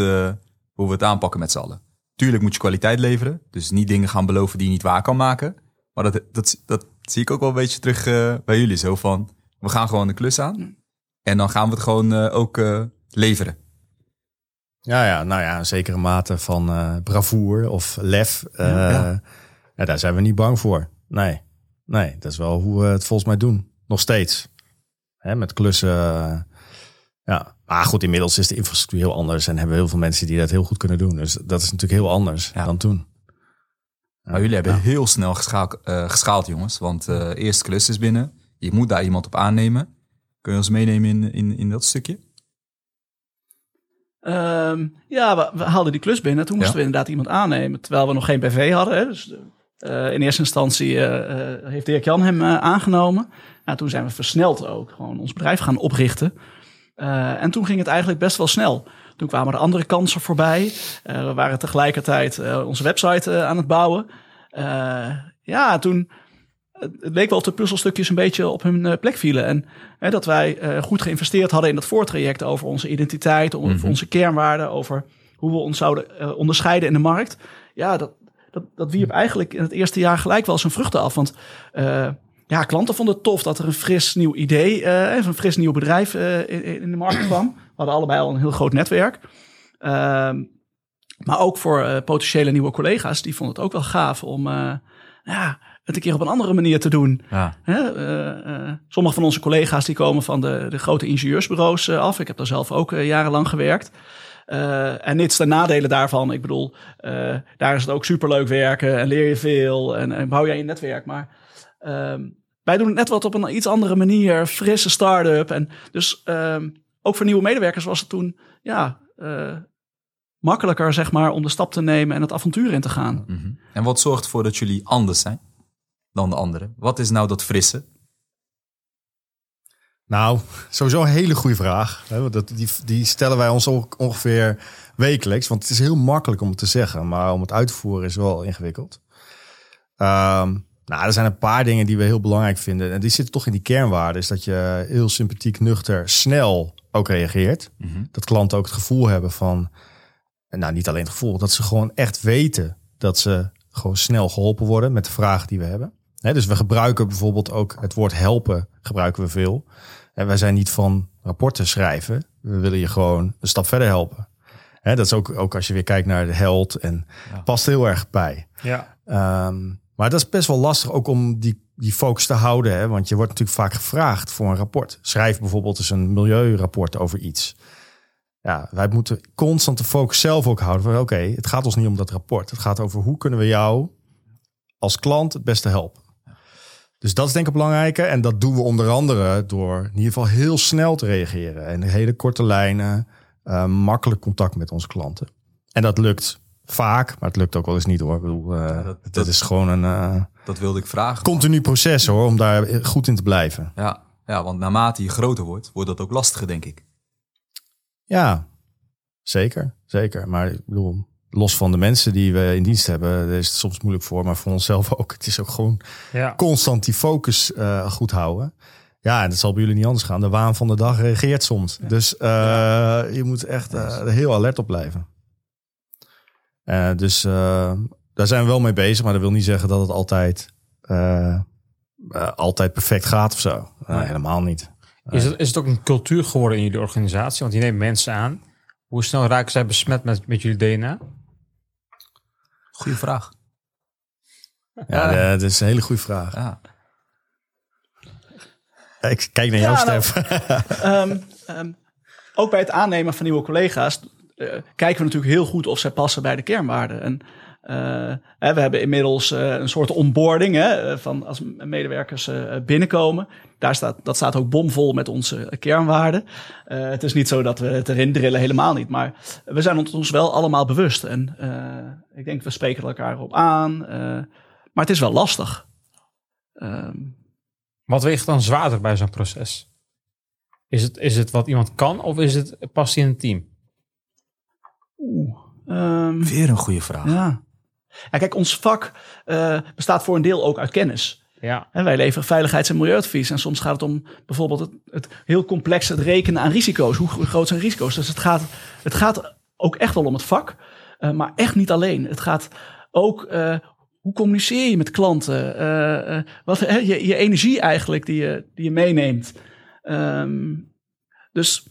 hoe we het aanpakken met z'n allen. Tuurlijk moet je kwaliteit leveren. Dus niet dingen gaan beloven die je niet waar kan maken. Maar dat, dat, dat zie ik ook wel een beetje terug bij jullie. Zo van, we gaan gewoon de klus aan. En dan gaan we het gewoon ook leveren. Ja, ja, nou ja, een zekere mate van eh bravoure of lef. eh, Ja. ja, daar zijn we niet bang voor. Nee, nee, dat is wel hoe we het volgens mij doen. Nog steeds. Hè, met klussen. eh, ja, maar goed, inmiddels is de infrastructuur heel anders. En hebben we heel veel mensen die dat heel goed kunnen doen. Dus dat is natuurlijk heel anders dan toen. Maar jullie hebben heel snel geschaald, geschaald jongens. Want eerste klus is binnen. Je moet daar iemand op aannemen. Kun je ons meenemen in, in, in dat stukje? Ehm, ja, we, we haalden die klus binnen. Toen moesten Ja. we inderdaad iemand aannemen, terwijl we nog geen BV hadden. Hè. Dus eh, in eerste instantie eh, eh, heeft Dirk Jan hem aangenomen. Nou, toen zijn we versneld ook gewoon ons bedrijf gaan oprichten. En toen ging het eigenlijk best wel snel. Toen kwamen er andere kansen voorbij. We waren tegelijkertijd onze website aan het bouwen. Ja, toen het leek wel of de puzzelstukjes een beetje op hun eh, plek vielen. En hè, dat wij eh, goed geïnvesteerd hadden in dat voortraject over onze identiteit, over Mhm. onze kernwaarden, over hoe we ons zouden eh, onderscheiden in de markt. Ja, dat, dat, dat wierp eigenlijk in het eerste jaar gelijk wel zijn vruchten af. Want ja, klanten vonden het tof dat er een fris nieuw idee, eh, een fris nieuw bedrijf in, in de markt [CLEARS THROAT] kwam. We hadden allebei al een heel groot netwerk. Ehm, maar ook voor potentiële nieuwe collega's, die vonden het ook wel gaaf om ja, het een keer op een andere manier te doen. Ja. Hè, eh, eh, sommige van onze collega's die komen van de, de grote ingenieursbureaus eh, af. Ik heb daar zelf ook jarenlang gewerkt. Eh, en niets ten nadelen daarvan. Ik bedoel, daar is het ook superleuk werken en leer je veel en, en bouw jij je netwerk. Maar ehm, wij doen het net wat op een iets andere manier. Frisse start-up. En dus ehm, ook voor nieuwe medewerkers was het toen ja, makkelijker zeg maar, om de stap te nemen en het avontuur in te gaan. Mhm. En wat zorgt ervoor dat jullie anders zijn dan de anderen? Wat is nou dat frisse? Nou, [LAUGHS] sowieso een hele goede vraag. Die, stellen wij ons ook ongeveer wekelijks. Want het is heel makkelijk om het te zeggen. Maar om het uit te voeren is wel ingewikkeld. Ehm, nou, er zijn een paar dingen die we heel belangrijk vinden. En die zitten toch in die kernwaarden. Is dat je heel sympathiek, nuchter, snel ook reageert. Dat klanten ook het gevoel hebben van... Nou, niet alleen het gevoel. Dat ze gewoon echt weten dat ze gewoon snel geholpen worden met de vragen die we hebben. Dus we gebruiken bijvoorbeeld ook het woord helpen gebruiken we veel. En wij zijn niet van rapporten schrijven. We willen je gewoon een stap verder helpen. Hè, dat is ook, ook als je weer kijkt naar de held en past heel erg bij. Ja. Ehm, maar dat is best wel lastig ook om die, die focus te houden. Hè? Want je wordt natuurlijk vaak gevraagd voor een rapport. Schrijf bijvoorbeeld eens een milieurapport over iets. Ja, wij moeten constant de focus zelf ook houden. Van oké, het gaat ons niet om dat rapport. Het gaat over hoe kunnen we jou als klant het beste helpen. Dus dat is denk ik belangrijk. En dat doen we onder andere door in ieder geval heel snel te reageren. En hele korte lijnen, eh, makkelijk contact met onze klanten. En dat lukt vaak, maar het lukt ook wel eens niet hoor. Ik bedoel, eh, dat- dat, dat- is gewoon een eh, Dat wilde ik vragen. continu proces hoor, om daar goed in te blijven. Ja, ja, want naarmate je groter wordt, wordt dat ook lastiger, denk ik. Ja, zeker, zeker. Maar ik bedoel, los van de mensen die we in dienst hebben, daar is het soms moeilijk voor, maar voor onszelf ook. Het is ook gewoon Ja. constant die focus eh, goed houden. Ja, en dat zal bij jullie niet anders gaan. De waan van de dag reageert soms. Dus eh, je moet echt eh, heel alert op blijven. Dus daar zijn we wel mee bezig, maar dat wil niet zeggen dat het altijd, altijd perfect gaat of zo. Helemaal niet. Is het, is het ook een cultuur geworden in jullie organisatie? Want je neemt mensen aan. Hoe snel raken zij besmet met, met jullie DNA? Goeie vraag. Ja, dat is een hele goede vraag. Ja. Ik kijk naar jou, Ja, nou, Stef. [LAUGHS] Ehm, ehm, ook bij het aannemen van nieuwe collega's eh, kijken we natuurlijk heel goed of zij passen bij de kernwaarden. En eh, hè, we hebben inmiddels eh, een soort onboarding hè, van als medewerkers eh, binnenkomen. Daar staat, dat staat ook bomvol met onze kernwaarden. Eh, het is niet zo dat we het erin drillen, helemaal niet. Maar we zijn het ons wel allemaal bewust. En eh, ik denk, we spreken elkaar op aan. eh, maar het is wel lastig. Ehm, Wat weegt dan zwaarder bij zo'n proces? Is het, is het wat iemand kan of is het past hij in een team? oeh, ehm, Weer een goede vraag. Ja. ja, kijk, ons vak eh, bestaat voor een deel ook uit kennis. Ja. En wij leveren veiligheids- en milieuadvies. En soms gaat het om bijvoorbeeld het, het heel complex het rekenen aan risico's. Hoe groot zijn risico's? Dus het gaat, het gaat ook echt wel om het vak. eh, maar echt niet alleen. Het gaat ook... eh, hoe communiceer je met klanten? Eh, wat, hè, je, je energie eigenlijk die je, die je meeneemt. Ehm, dus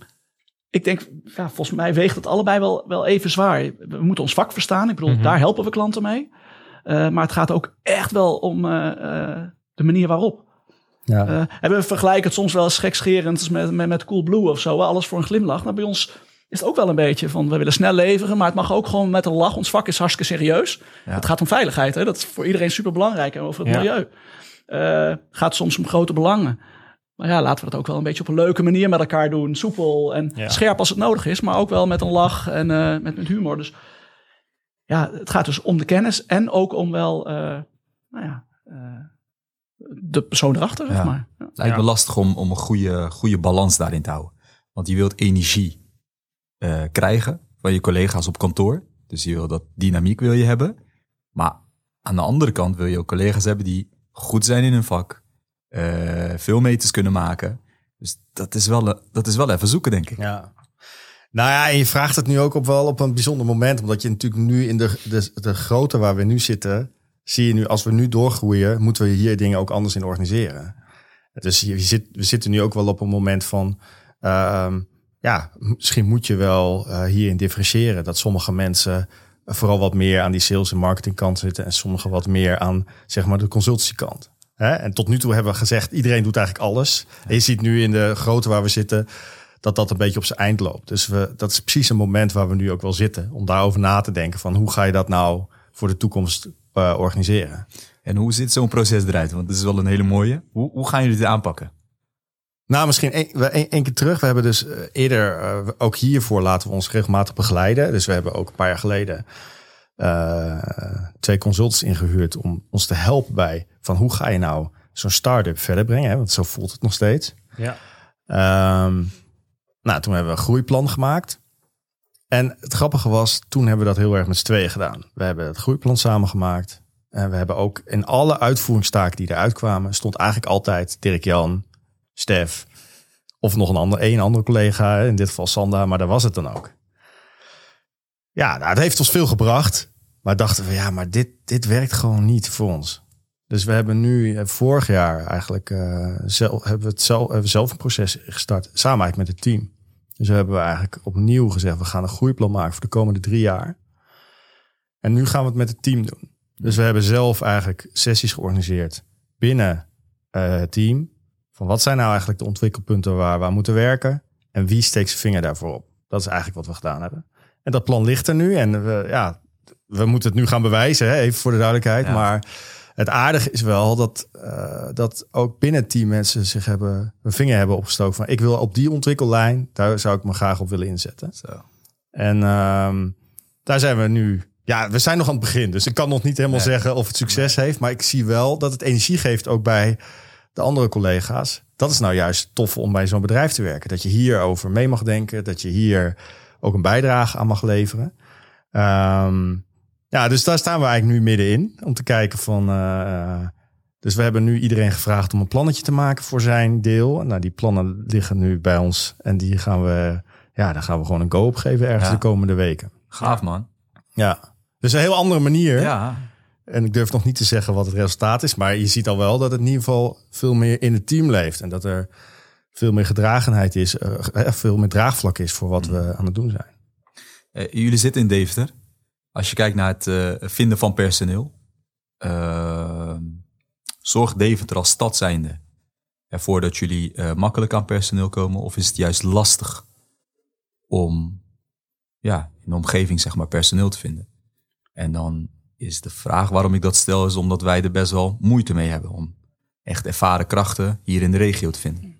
ik denk, ja, volgens mij weegt het allebei wel, wel even zwaar. We moeten ons vak verstaan. Ik bedoel, Mhm. daar helpen we klanten mee. Maar het gaat ook echt wel om de manier waarop. Ja. Eh, en we vergelijken het soms wel eens gekscherend met, met, met Coolblue of zo. Alles voor een glimlach. Nou, bij ons is het ook wel een beetje van, we willen snel leveren. Maar het mag ook gewoon met een lach. Ons vak is hartstikke serieus. Ja. Het gaat om veiligheid. Hè? Dat is voor iedereen super belangrijk. En over het Ja. milieu. Eh, gaat soms om grote belangen. Maar ja, laten we dat ook wel een beetje op een leuke manier met elkaar doen. Soepel en Ja. scherp als het nodig is. Maar ook wel met een lach en eh, met, met humor. Dus ja, het gaat dus om de kennis. En ook om wel, eh, nou ja, eh, de persoon erachter, zeg maar. Ja. Het lijkt me Ja. lastig om, om een goede, goede balans daarin te houden. Want je wilt energie eh, krijgen van je collega's op kantoor. Dus je wil dat dynamiek wil je hebben. Maar aan de andere kant wil je ook collega's hebben die goed zijn in hun vak. eh, veel meters kunnen maken. Dus dat is, wel, dat is wel even zoeken, denk ik. Ja. Nou ja, en je vraagt het nu ook op wel op een bijzonder moment. Omdat je natuurlijk nu in de, de, de grootte waar we nu zitten... zie je nu, als we nu doorgroeien... moeten we hier dingen ook anders in organiseren. Dus je, zit, we zitten nu ook wel op een moment van... ehm, ja, misschien moet je wel eh, hierin differentiëren. Dat sommige mensen vooral wat meer aan die sales- en marketingkant zitten... en sommigen wat meer aan zeg maar, de consultancykant. Hè? En tot nu toe hebben we gezegd, iedereen doet eigenlijk alles. En je ziet nu in de grootte waar we zitten dat dat een beetje op zijn eind loopt. Dus we, dat is precies een moment waar we nu ook wel zitten. Om daarover na te denken van hoe ga je dat nou voor de toekomst eh, organiseren. En hoe ziet zo'n proces eruit? Want het is wel een hele mooie. Hoe, hoe gaan jullie dit aanpakken? Nou, misschien één keer terug. We hebben dus eh, eerder, eh, ook hiervoor laten we ons regelmatig begeleiden. Dus we hebben ook een paar jaar geleden eh, twee consultants ingehuurd om ons te helpen bij van hoe ga je nou zo'n start-up verder brengen. Hè? Want zo voelt het nog steeds. Ja. Ehm, nou, toen hebben we een groeiplan gemaakt. En het grappige was, toen hebben we dat heel erg met z'n tweeën gedaan. We hebben het groeiplan samengemaakt. En we hebben ook in alle uitvoeringstaken die eruit kwamen, stond eigenlijk altijd Dirk Jan, Stef of nog een ander, een andere collega, in dit geval Sanda, maar daar was het dan ook. Ja, nou, het heeft ons veel gebracht. Maar dachten we, ja, maar dit, dit werkt gewoon niet voor ons. Dus we hebben nu eh, vorig jaar eigenlijk eh, zelf, hebben we het zelf, zelf een proces gestart. Samen eigenlijk met het team. Dus we hebben we eigenlijk opnieuw gezegd, we gaan een groeiplan maken voor de komende drie jaar. En nu gaan we het met het team doen. Dus we hebben zelf eigenlijk sessies georganiseerd binnen eh, het team. Van wat zijn nou eigenlijk de ontwikkelpunten waar we aan moeten werken? En wie steekt zijn vinger daarvoor op? Dat is eigenlijk wat we gedaan hebben. En dat plan ligt er nu. En we, ja, we moeten het nu gaan bewijzen, hè? even voor de duidelijkheid. Ja. Maar het aardige is wel dat, eh, dat ook binnen het team mensen zich hebben, een vinger hebben opgestoken van ik wil op die ontwikkellijn, daar zou ik me graag op willen inzetten. Zo. En ehm, daar zijn we nu. Ja, we zijn nog aan het begin. Dus ik kan nog niet helemaal Nee. zeggen of het succes heeft. Maar ik zie wel dat het energie geeft ook bij de andere collega's. Dat is nou juist tof om bij zo'n bedrijf te werken. Dat je hierover mee mag denken. Dat je hier ook een bijdrage aan mag leveren. Ehm, ja, dus daar staan we eigenlijk nu middenin. Om te kijken van... eh, dus we hebben nu iedereen gevraagd om een plannetje te maken voor zijn deel. Nou, die plannen liggen nu bij ons. En die gaan we... Ja, daar gaan we gewoon een go op geven ergens Ja. de komende weken. Gaaf, man. Ja. Dus een heel andere manier. Ja. En ik durf nog niet te zeggen wat het resultaat is. Maar je ziet al wel dat het in ieder geval veel meer in het team leeft. En dat er veel meer gedragenheid is. eh, eh, veel meer draagvlak is voor wat we aan het doen zijn. Eh, jullie zitten in Deventer. Als je kijkt naar het eh, vinden van personeel. eh, zorgt Deventer als stad zijnde ervoor dat jullie eh, makkelijk aan personeel komen? Of is het juist lastig om ja, in de omgeving zeg maar, personeel te vinden? En dan is de vraag waarom ik dat stel, is omdat wij er best wel moeite mee hebben om echt ervaren krachten hier in de regio te vinden.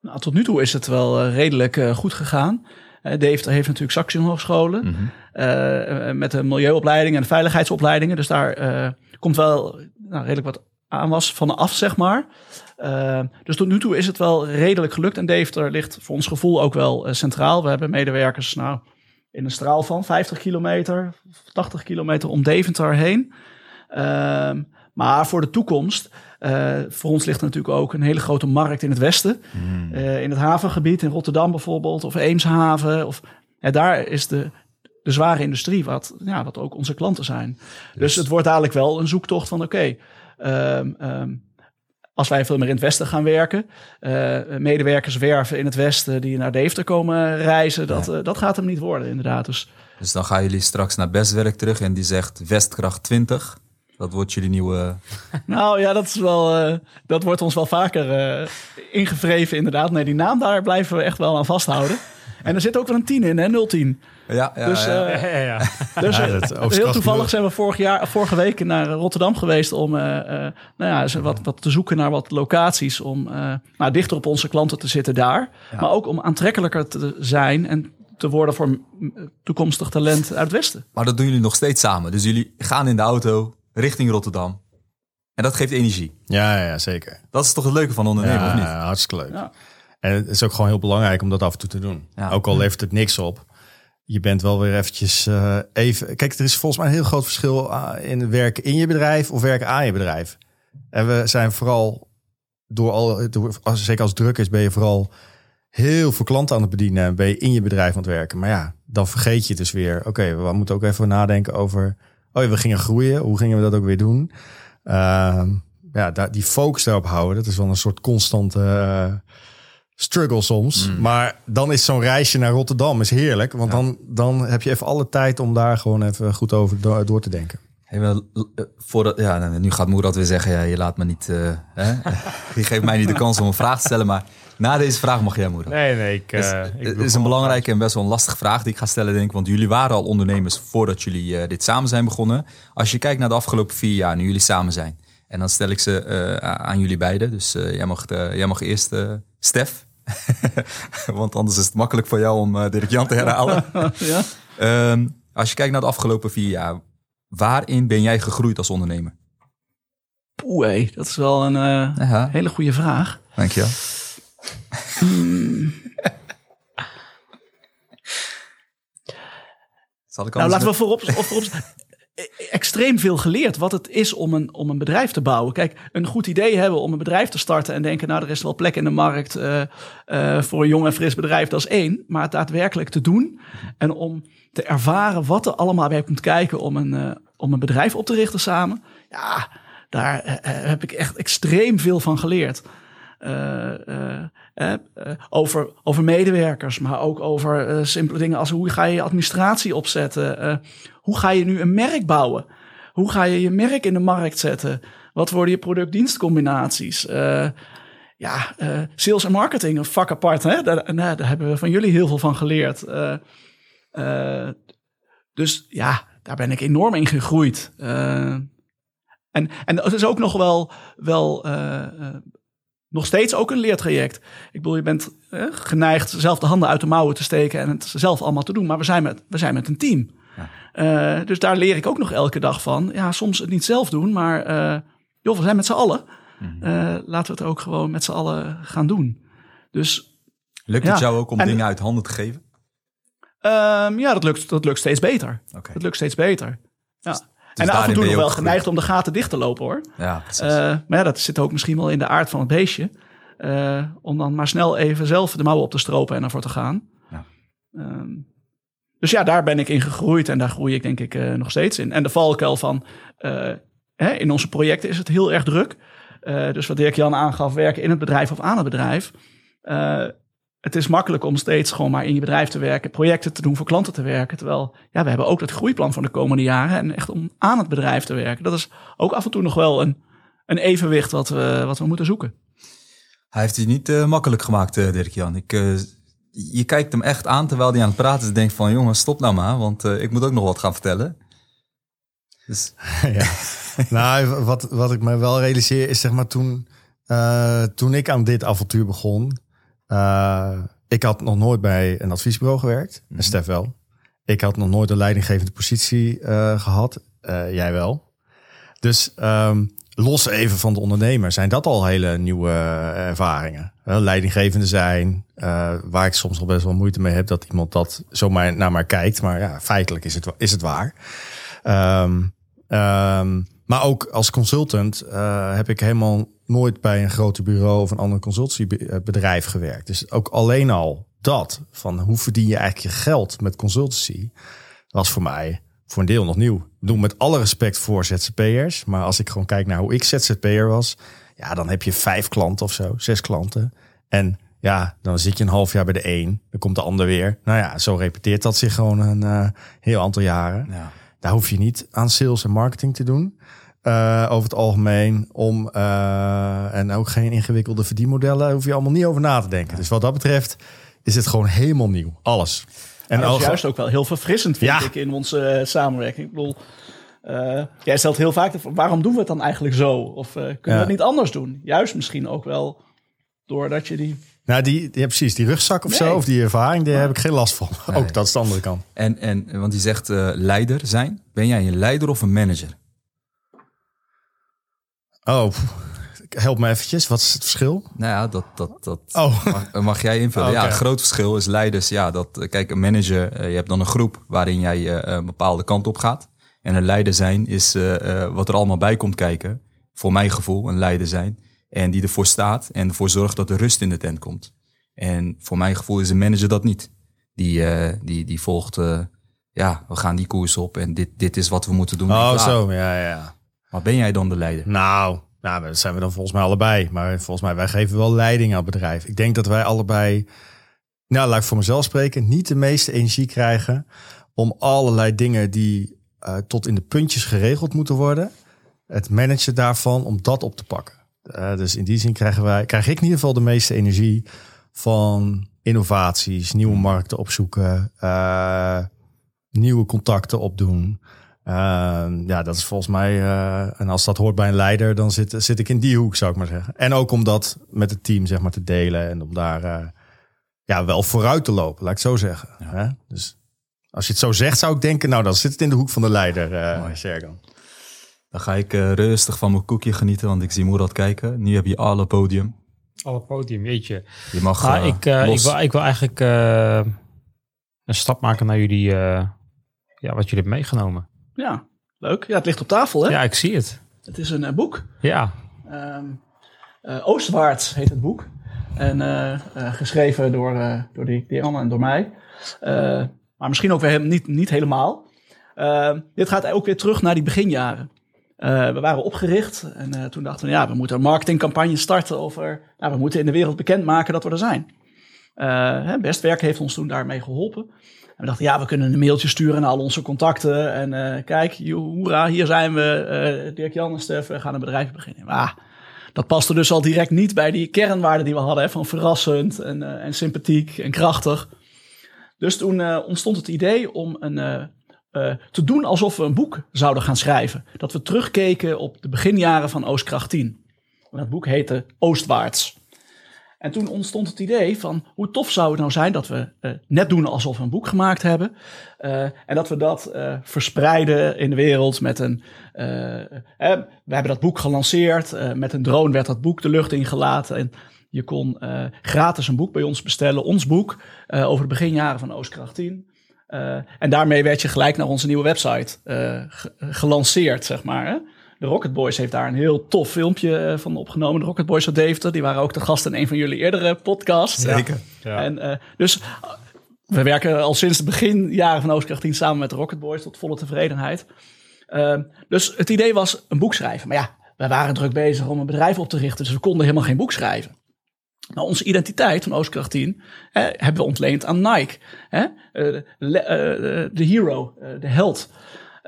Nou, tot nu toe is het wel eh, redelijk goed gegaan. Deventer heeft natuurlijk Saxion Hogescholen. Eh, met de milieuopleidingen en de veiligheidsopleidingen. Dus daar eh, komt wel nou, redelijk wat aanwas van af, zeg maar. Eh, dus tot nu toe is het wel redelijk gelukt. En Deventer ligt voor ons gevoel ook wel eh, centraal. We hebben medewerkers nou, in een straal van 50 kilometer, 80 kilometer om Deventer heen. Ehm, maar voor de toekomst, eh, voor ons ligt er natuurlijk ook een hele grote markt in het westen. Eh, in het havengebied, in Rotterdam bijvoorbeeld, of Eemshaven. Of, ja, daar is de, de zware industrie, wat, ja, wat ook onze klanten zijn. Dus, het wordt dadelijk wel een zoektocht van oké, ehm, ehm, als wij veel meer in het westen gaan werken, eh, medewerkers werven in het westen die naar Deventer komen reizen, dat, eh, dat gaat hem niet worden inderdaad. Dus Dus dan gaan jullie straks naar Bestwerk terug en die zegt Westkracht 20. Dat wordt jullie nieuwe... [LAUGHS] nou ja, dat, is wel, eh, dat wordt ons wel vaker eh, ingevreven inderdaad. Nee, die naam daar blijven we echt wel aan vasthouden. En er zit ook wel een 10 in, hè, 010. Ja, ja, Dus, ja. Ja, ja, ja. [LAUGHS] Dus Ja, dat heel toevallig zijn we vorig jaar, vorige week naar Rotterdam geweest om eh, eh, nou ja, wat, wat te zoeken naar wat locaties. Om eh, nou, dichter op onze klanten te zitten daar. Maar ook om aantrekkelijker te zijn en te worden voor toekomstig talent uit het Westen. Maar dat doen jullie nog steeds samen. Dus jullie gaan in de auto richting Rotterdam. En dat geeft energie. Ja, ja, ja, zeker. Dat is toch het leuke van ondernemen, ja, of niet? hartstikke leuk. Ja. En het is ook gewoon heel belangrijk om dat af en toe te doen. Ja. Ook al levert het niks op. Je bent wel weer eventjes eh, even... Kijk, er is volgens mij een heel groot verschil ah, in werken in je bedrijf of werken aan je bedrijf. En we zijn vooral door al, door, als, zeker als druk is, ben je vooral heel veel klanten aan het bedienen. en Ben je in je bedrijf aan het werken. Maar ja, dan vergeet je dus weer. Oké, we moeten ook even nadenken over. Oh ja, we gingen groeien. Hoe gingen we dat ook weer doen? Ehm, ja, die focus daarop houden. Dat is wel een soort constante eh, struggle soms. Maar dan is zo'n reisje naar Rotterdam is heerlijk. Want dan, dan heb je even alle tijd om daar gewoon even goed over door, door te denken. Hey, eh, voordat, ja, nou, nu gaat Moerad weer zeggen, ja, je laat me niet, eh, hè? [LAUGHS] je geeft mij niet de kans om een vraag te stellen. Maar na deze vraag mag jij, Moerad. Nee, nee. Ik, Het is, eh, ik het doe is een belangrijke en best wel een lastige vraag die ik ga stellen, denk ik. Want jullie waren al ondernemers voordat jullie eh, dit samen zijn begonnen. Als je kijkt naar de afgelopen vier jaar, nu jullie samen zijn. En dan stel ik ze eh, aan jullie beiden. Dus eh, jij, mag, jij mag eerst, eh, Stef. [LAUGHS] Want anders is het makkelijk voor jou om eh, Dirk Jan te herhalen. [LAUGHS] ja. Ehm, als je kijkt naar de afgelopen vier jaar, waarin ben jij gegroeid als ondernemer? Poeh, hé, dat is wel een eh, hele goede vraag. dankjewel. [LAUGHS] Zal ik Nou, laten we voorop, voorop extreem veel geleerd wat het is om een, om een bedrijf te bouwen. Kijk, een goed idee hebben om een bedrijf te starten en denken, nou, er is wel plek in de markt eh, eh, voor een jong en fris bedrijf, dat is één. Maar het daadwerkelijk te doen en om te ervaren wat er allemaal bij komt kijken om een, eh, om een bedrijf op te richten samen. Ja, daar heb ik echt extreem veel van geleerd. Over, over medewerkers, maar ook over simpele dingen als hoe ga je je administratie opzetten? Hoe ga je nu een merk bouwen? Hoe ga je je merk in de markt zetten? Wat worden je product-dienstcombinaties? Eh, ja, eh, sales en marketing, een vak apart. Hè? Daar, nou, daar hebben we van jullie heel veel van geleerd. Eh, dus ja, daar ben ik enorm in gegroeid. En, en het is ook nog wel, wel nog steeds ook een leertraject. Ik bedoel, je bent geneigd zelf de handen uit de mouwen te steken en het zelf allemaal te doen. Maar we zijn met, we zijn met een team. Eh, dus daar leer ik ook nog elke dag van. Ja, soms het niet zelf doen, maar eh, joh, we zijn met z'n allen. Eh, laten we het ook gewoon met z'n allen gaan doen. Dus Lukt het Ja. jou ook om En- dingen uit handen te geven? ehm, ja, dat lukt, dat lukt steeds beter. Dat lukt steeds beter. Ja. en af daarin en toe nog wel geneigd om de gaten dicht te lopen hoor. Ja, maar ja, dat zit ook misschien wel in de aard van het beestje. Om dan maar snel even zelf de mouwen op te stropen en ervoor te gaan. Ja. Ehm, dus ja, daar ben ik in gegroeid en daar groei ik denk ik eh, nog steeds in. En de valkuil van, eh, hè, in onze projecten is het heel erg druk. Eh, dus wat Dirk-Jan aangaf, werken in het bedrijf of aan het bedrijf. Het is makkelijk om steeds gewoon maar in je bedrijf te werken, projecten te doen, voor klanten te werken. Terwijl ja, we hebben ook dat groeiplan voor de komende jaren en echt om aan het bedrijf te werken. Dat is ook af en toe nog wel een, een evenwicht wat we, wat we moeten zoeken. Hij heeft het niet makkelijk gemaakt, Dirk-Jan. Ik, je kijkt hem echt aan terwijl hij aan het praten is. en denkt van, jongen, stop nou maar, want eh, ik moet ook nog wat gaan vertellen. Dus, [LAUGHS] ja. nou, wat, wat ik me wel realiseer is zeg maar toen, eh, toen ik aan dit avontuur begon. eh, ik had nog nooit bij een adviesbureau gewerkt. En Stef wel. Ik had nog nooit een leidinggevende positie eh, gehad. Eh, jij wel. Dus ehm, los even van de ondernemer zijn dat al hele nieuwe eh, ervaringen. Wel, leidinggevende zijn, eh, waar ik soms al best wel moeite mee heb dat iemand dat zomaar naar mij kijkt. Maar ja, feitelijk is het, is het waar. Ehm, ehm, maar ook als consultant eh, heb ik helemaal nooit bij een groter bureau of een ander consultancybedrijf gewerkt. Dus ook alleen al dat, van hoe verdien je eigenlijk je geld met consultancy, was voor mij voor een deel nog nieuw. Ik bedoel, met alle respect voor ZZP'ers, maar als ik gewoon kijk naar hoe ik ZZP'er was, ja, dan heb je vijf klanten of zo, zes klanten. En ja, dan zit je een half jaar bij de een, dan komt de ander weer. Nou ja, zo repeteert dat zich gewoon een eh, heel aantal jaren. ja. Daar hoef je niet aan sales en marketing te doen. eh, over het algemeen. Om, eh, en ook geen ingewikkelde verdienmodellen. Daar hoef je allemaal niet over na te denken. Dus wat dat betreft is het gewoon helemaal nieuw. Alles. En dat is juist ook wel heel verfrissend, vind Ja. ik, in onze eh, samenwerking. Ik bedoel, eh, jij stelt heel vaak de vraag, waarom doen we het dan eigenlijk zo? Of eh, kunnen we het niet anders doen? Juist misschien ook wel doordat je die... nou, die, die, ja, precies, die rugzak of Nee. zo, of die ervaring, daar heb ik geen last van. Ook dat is de andere kant. En, en, want hij zegt eh, leider zijn. Ben jij een leider of een manager? Oh. Help me eventjes. Wat is het verschil? Nou ja, dat, dat, dat Oh. mag, mag jij invullen. Ja, Oké. het groot verschil is leiders. Ja, dat, eh, kijk, een manager, eh, je hebt dan een groep waarin jij eh, een bepaalde kant op gaat. En een leider zijn is eh, eh, wat er allemaal bij komt kijken. Voor mijn gevoel, een leider zijn. En die ervoor staat en ervoor zorgt dat er rust in de tent komt. En voor mijn gevoel is een manager dat niet. Die, eh, die, die volgt, eh, ja, we gaan die koers op en dit, dit is wat we moeten doen. en Oh, zo. Ja, ja. Maar ben jij dan de leider? Nou, nou, dat zijn we dan volgens mij allebei. Maar volgens mij, wij geven wel leiding aan het bedrijf. Ik denk dat wij allebei, nou, laat ik voor mezelf spreken, niet de meeste energie krijgen om allerlei dingen die eh, tot in de puntjes geregeld moeten worden, het managen daarvan, om dat op te pakken. Eh, dus in die zin krijgen wij, krijg ik in ieder geval de meeste energie van innovaties, nieuwe markten opzoeken, eh, nieuwe contacten opdoen. Ehm, ja, dat is volgens mij. eh, en als dat hoort bij een leider, dan zit, zit ik in die hoek, zou ik maar zeggen. En ook om dat met het team zeg maar, te delen en om daar eh, ja, wel vooruit te lopen, laat ik het zo zeggen. Hè? Dus als je het zo zegt, zou ik denken, nou, dan zit het in de hoek van de leider, eh Mooi. Sergan. Dan ga ik eh, rustig van mijn koekje genieten, want ik zie Moerad kijken. Nu heb je alle podium. Alle podium, jeetje. Je mag Maar eh, ik, eh, ik, wil, ik wil eigenlijk eh, een stap maken naar jullie, eh, ja, wat jullie hebben meegenomen. Ja, leuk. Ja, het ligt op tafel, hè? Ja, ik zie het. Het is een eh, boek. Ja, Ehm eh, Oostwaarts heet het boek. En eh, eh, geschreven door, eh door die en door mij. Eh, maar misschien ook weer hem- niet, niet helemaal. Ehm, dit gaat ook weer terug naar die beginjaren. Eh, we waren opgericht en eh, toen dachten we, ja, we moeten een marketingcampagne starten over, nou, we moeten in de wereld bekendmaken dat we er zijn. Eh, hè, Bestwerk heeft ons toen daarmee geholpen. We dachten, ja, we kunnen een mailtje sturen naar al onze contacten. En eh, kijk, hoera, hier zijn we, eh, Dirk-Jan en Stef, gaan een bedrijf beginnen. Maar dat paste dus al direct niet bij die kernwaarden die we hadden, hè, van verrassend en, eh, en sympathiek en krachtig. Dus toen ontstond het idee om een, te doen alsof we een boek zouden gaan schrijven. Dat we terugkeken op de beginjaren van Oostkracht 10. En dat boek heette Oostwaarts. En toen ontstond het idee van hoe tof zou het nou zijn dat we eh, net doen alsof we een boek gemaakt hebben. eh, en dat we dat eh, verspreiden in de wereld met een. we hebben dat boek gelanceerd. met een drone werd dat boek de lucht ingelaten. En je kon gratis een boek bij ons bestellen, ons boek, over de beginjaren van Oostkracht 10. Eh, en daarmee werd je gelijk naar onze nieuwe website ge- gelanceerd, zeg maar. Hè? De Rocket Boys heeft daar een heel tof filmpje eh, van opgenomen. De Rocket Boys uit Deventer, die waren ook de gast in een van jullie eerdere podcasts. Zeker. ja. En, eh, dus eh, we werken al sinds de beginjaren van Oostkracht 10 samen met de Rocket Boys tot volle tevredenheid. Eh, dus het idee was een boek schrijven. Maar ja, wij waren druk bezig om een bedrijf op te richten, dus we konden helemaal geen boek schrijven. Maar onze identiteit van Oostkracht 10 eh, hebben we ontleend aan Nike. Hè? Eh, le- eh, de hero, de held.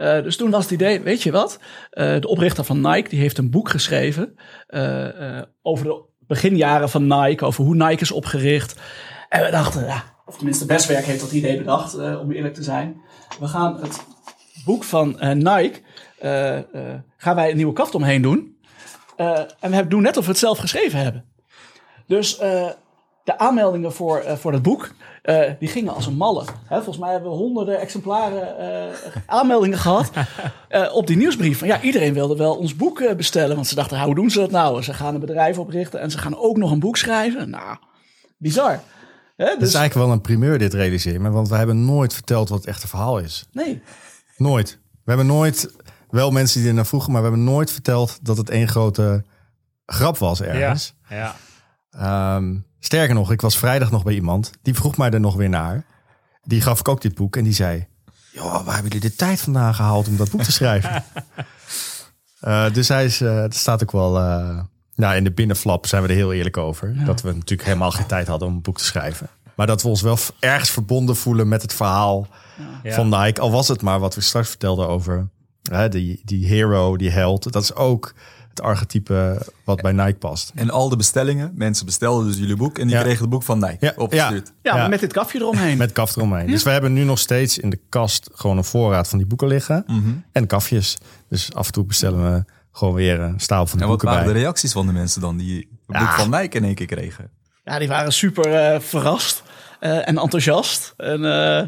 Eh, dus toen was het idee, weet je wat? Eh, de oprichter van Nike die heeft een boek geschreven eh, over de beginjaren van Nike, over hoe Nike is opgericht. En we dachten, ja, of tenminste Bestwerk heeft dat idee bedacht, om eerlijk te zijn. We gaan het boek van Nike, gaan wij een nieuwe kaft omheen doen. En we doen net of we het zelf geschreven hebben. Dus de aanmeldingen voor, voor het boek, eh, die gingen als een malle. Hè, volgens mij hebben we honderden exemplaren eh, aanmeldingen [LAUGHS] gehad eh, op die nieuwsbrief. Van, ja, iedereen wilde wel ons boek bestellen. Want ze dachten, "Nou, hoe doen ze dat nou? Ze gaan een bedrijf oprichten en ze gaan ook nog een boek schrijven. Nou, bizar. Hè, Het is dus, eigenlijk wel een primeur dit realiseer me, want we hebben nooit verteld wat het echte verhaal is. nee, Nooit. We hebben nooit, wel mensen die er naar vroegen, maar we hebben nooit verteld dat het één grote grap was ergens. ja. Ehm, sterker nog, ik was vrijdag nog bij iemand, die vroeg mij er nog weer naar. Die gaf ik ook dit boek en die zei, joh, waar hebben jullie de tijd vandaan gehaald om dat boek te schrijven? [LAUGHS] Eh, dus hij is, eh, het staat ook wel, eh, nou in de binnenflap zijn we er heel eerlijk over. Dat we natuurlijk helemaal geen tijd hadden om een boek te schrijven. Maar dat we ons wel ergens verbonden voelen met het verhaal Ja. van Nike. Al was het maar wat we straks vertelden over hè, die, die hero, die held. Dat is ook het archetype wat bij Nike past. En al de bestellingen, mensen bestelden dus jullie boek en die Ja. kregen het boek van Nike Ja, opgestuurd. ja, Ja. met dit kafje eromheen. Met kaf eromheen. Dus we hebben nu nog steeds in de kast gewoon een voorraad van die boeken liggen. Mhm. En kafjes. Dus af en toe bestellen we gewoon weer een stapel van die En wat boeken waren bij. de reacties van de mensen dan die het boek van Nike in één keer kregen? Ja, die waren super eh, verrast eh, en enthousiast. En, eh,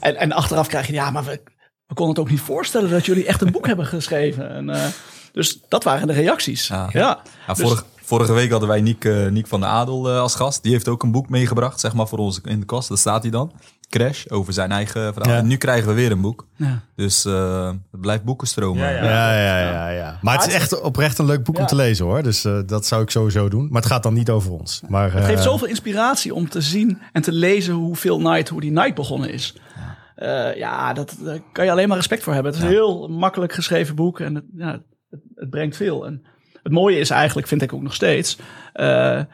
en, en achteraf krijg je, ja, maar we, we konden het ook niet voorstellen dat jullie echt een boek hebben geschreven. En, eh, dus dat waren de reacties. Ah. Ja, Ja, Dus- vorige, vorige week hadden wij Niek, eh, Niek van der Adel eh, als gast. Die heeft ook een boek meegebracht, zeg maar, voor ons in de kast. Daar staat hij dan. Crash, over zijn eigen verhaal. Ja. En nu krijgen we weer een boek. Ja. Dus eh, het blijft boeken stromen. Ja, ja. Ja, ja, ja, ja. Maar het is echt oprecht een leuk boek om te lezen hoor. Dus eh, dat zou ik sowieso doen. Maar het gaat dan niet over ons. Maar, Het geeft zoveel inspiratie om te zien en te lezen hoeveel Night, hoe die Night begonnen is. Ja, ja dat, daar kan je alleen maar respect voor hebben. Het is een heel makkelijk geschreven boek en het, ja, het, het brengt veel. En het mooie is eigenlijk, vind ik ook nog steeds, eh, eh,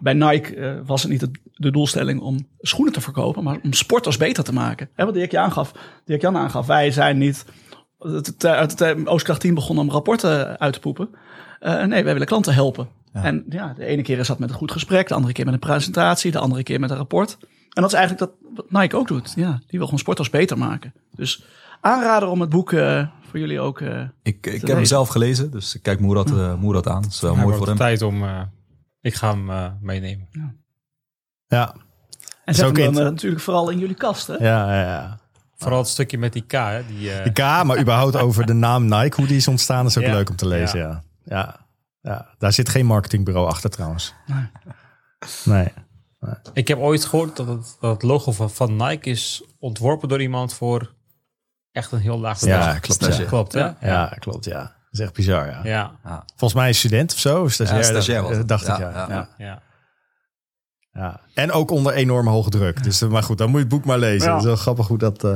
bij Nike eh, was het niet het- de doelstelling om schoenen te verkopen, maar om sporters beter te maken. Hè, wat Dirk aangaf, Dirk Jan aangaf, wij zijn niet het, het, Oostkracht 10 begon om rapporten uit te poepen. Nee, wij willen klanten helpen. En ja, de ene keer is dat met een goed gesprek, de andere keer met een presentatie, de andere keer met een rapport. En dat is eigenlijk dat wat Nike ook doet. Ja, die wil gewoon sporters beter maken. Dus aanrader om het boek voor jullie ook. eh, Ik, ik heb hem zelf gelezen, dus ik kijk Moerad, eh, Moerad aan. Dat is wel Hij mooi voor hem. tijd om... eh, ik ga hem eh, meenemen. ja, en Zo zet hem dan natuurlijk vooral in jullie kast. Hè? ja, ja, ja. Vooral het stukje met die K, hè, die... eh, De K, maar überhaupt over de naam Nike, hoe die is ontstaan, is ook Ja. leuk om te lezen. Ja. Ja. Ja, daar zit geen marketingbureau achter trouwens. Nee. Ik heb ooit gehoord dat het, dat het logo van, van Nike is ontworpen door iemand voor echt een heel laag bedrag. Ja, klopt. Ja. Klopt, hè? Ja. ja, klopt. Ja. Dat is echt bizar, ja. Ja, Volgens mij een student of zo. Stagiair, Ja, stagiair dacht Ja, ik, ja. ja. Ja. ja. Ja. En ook onder enorme hoge druk. Dus, maar goed, dan moet je het boek maar lezen. Ja. Het is wel grappig hoe dat... eh,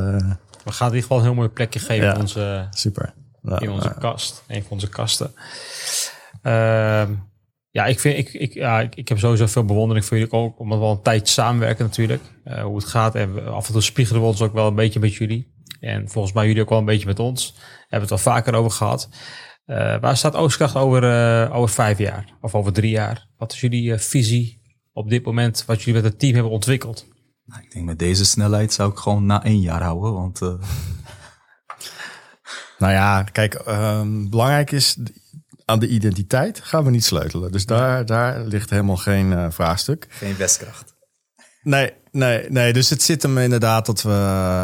We gaan in ieder geval een heel mooi plekje geven Ja. in onze, super. Ja, in onze ja. kast. Een van onze kasten. Ehm, ja, ik, vind, ik, ik, ja ik, ik heb sowieso veel bewondering voor jullie ook. Omdat we al een tijd samenwerken natuurlijk. eh, hoe het gaat. En we- af en toe spiegelen we ons ook wel een beetje met jullie. En volgens mij jullie ook wel een beetje met ons. Hebben we het wel vaker over gehad. Eh, waar staat Oostkracht over, eh, over vijf jaar? Of over drie jaar? Wat is jullie visie op dit moment? Wat jullie met het team hebben ontwikkeld? Nou, ik denk met deze snelheid zou ik gewoon na één jaar houden. Want eh, [LAUGHS] Nou ja, kijk, ehm, belangrijk is aan de identiteit gaan we niet sleutelen. Dus daar, daar ligt helemaal geen eh, vraagstuk. geen westkracht. Nee, nee, nee. Dus het zit hem inderdaad dat we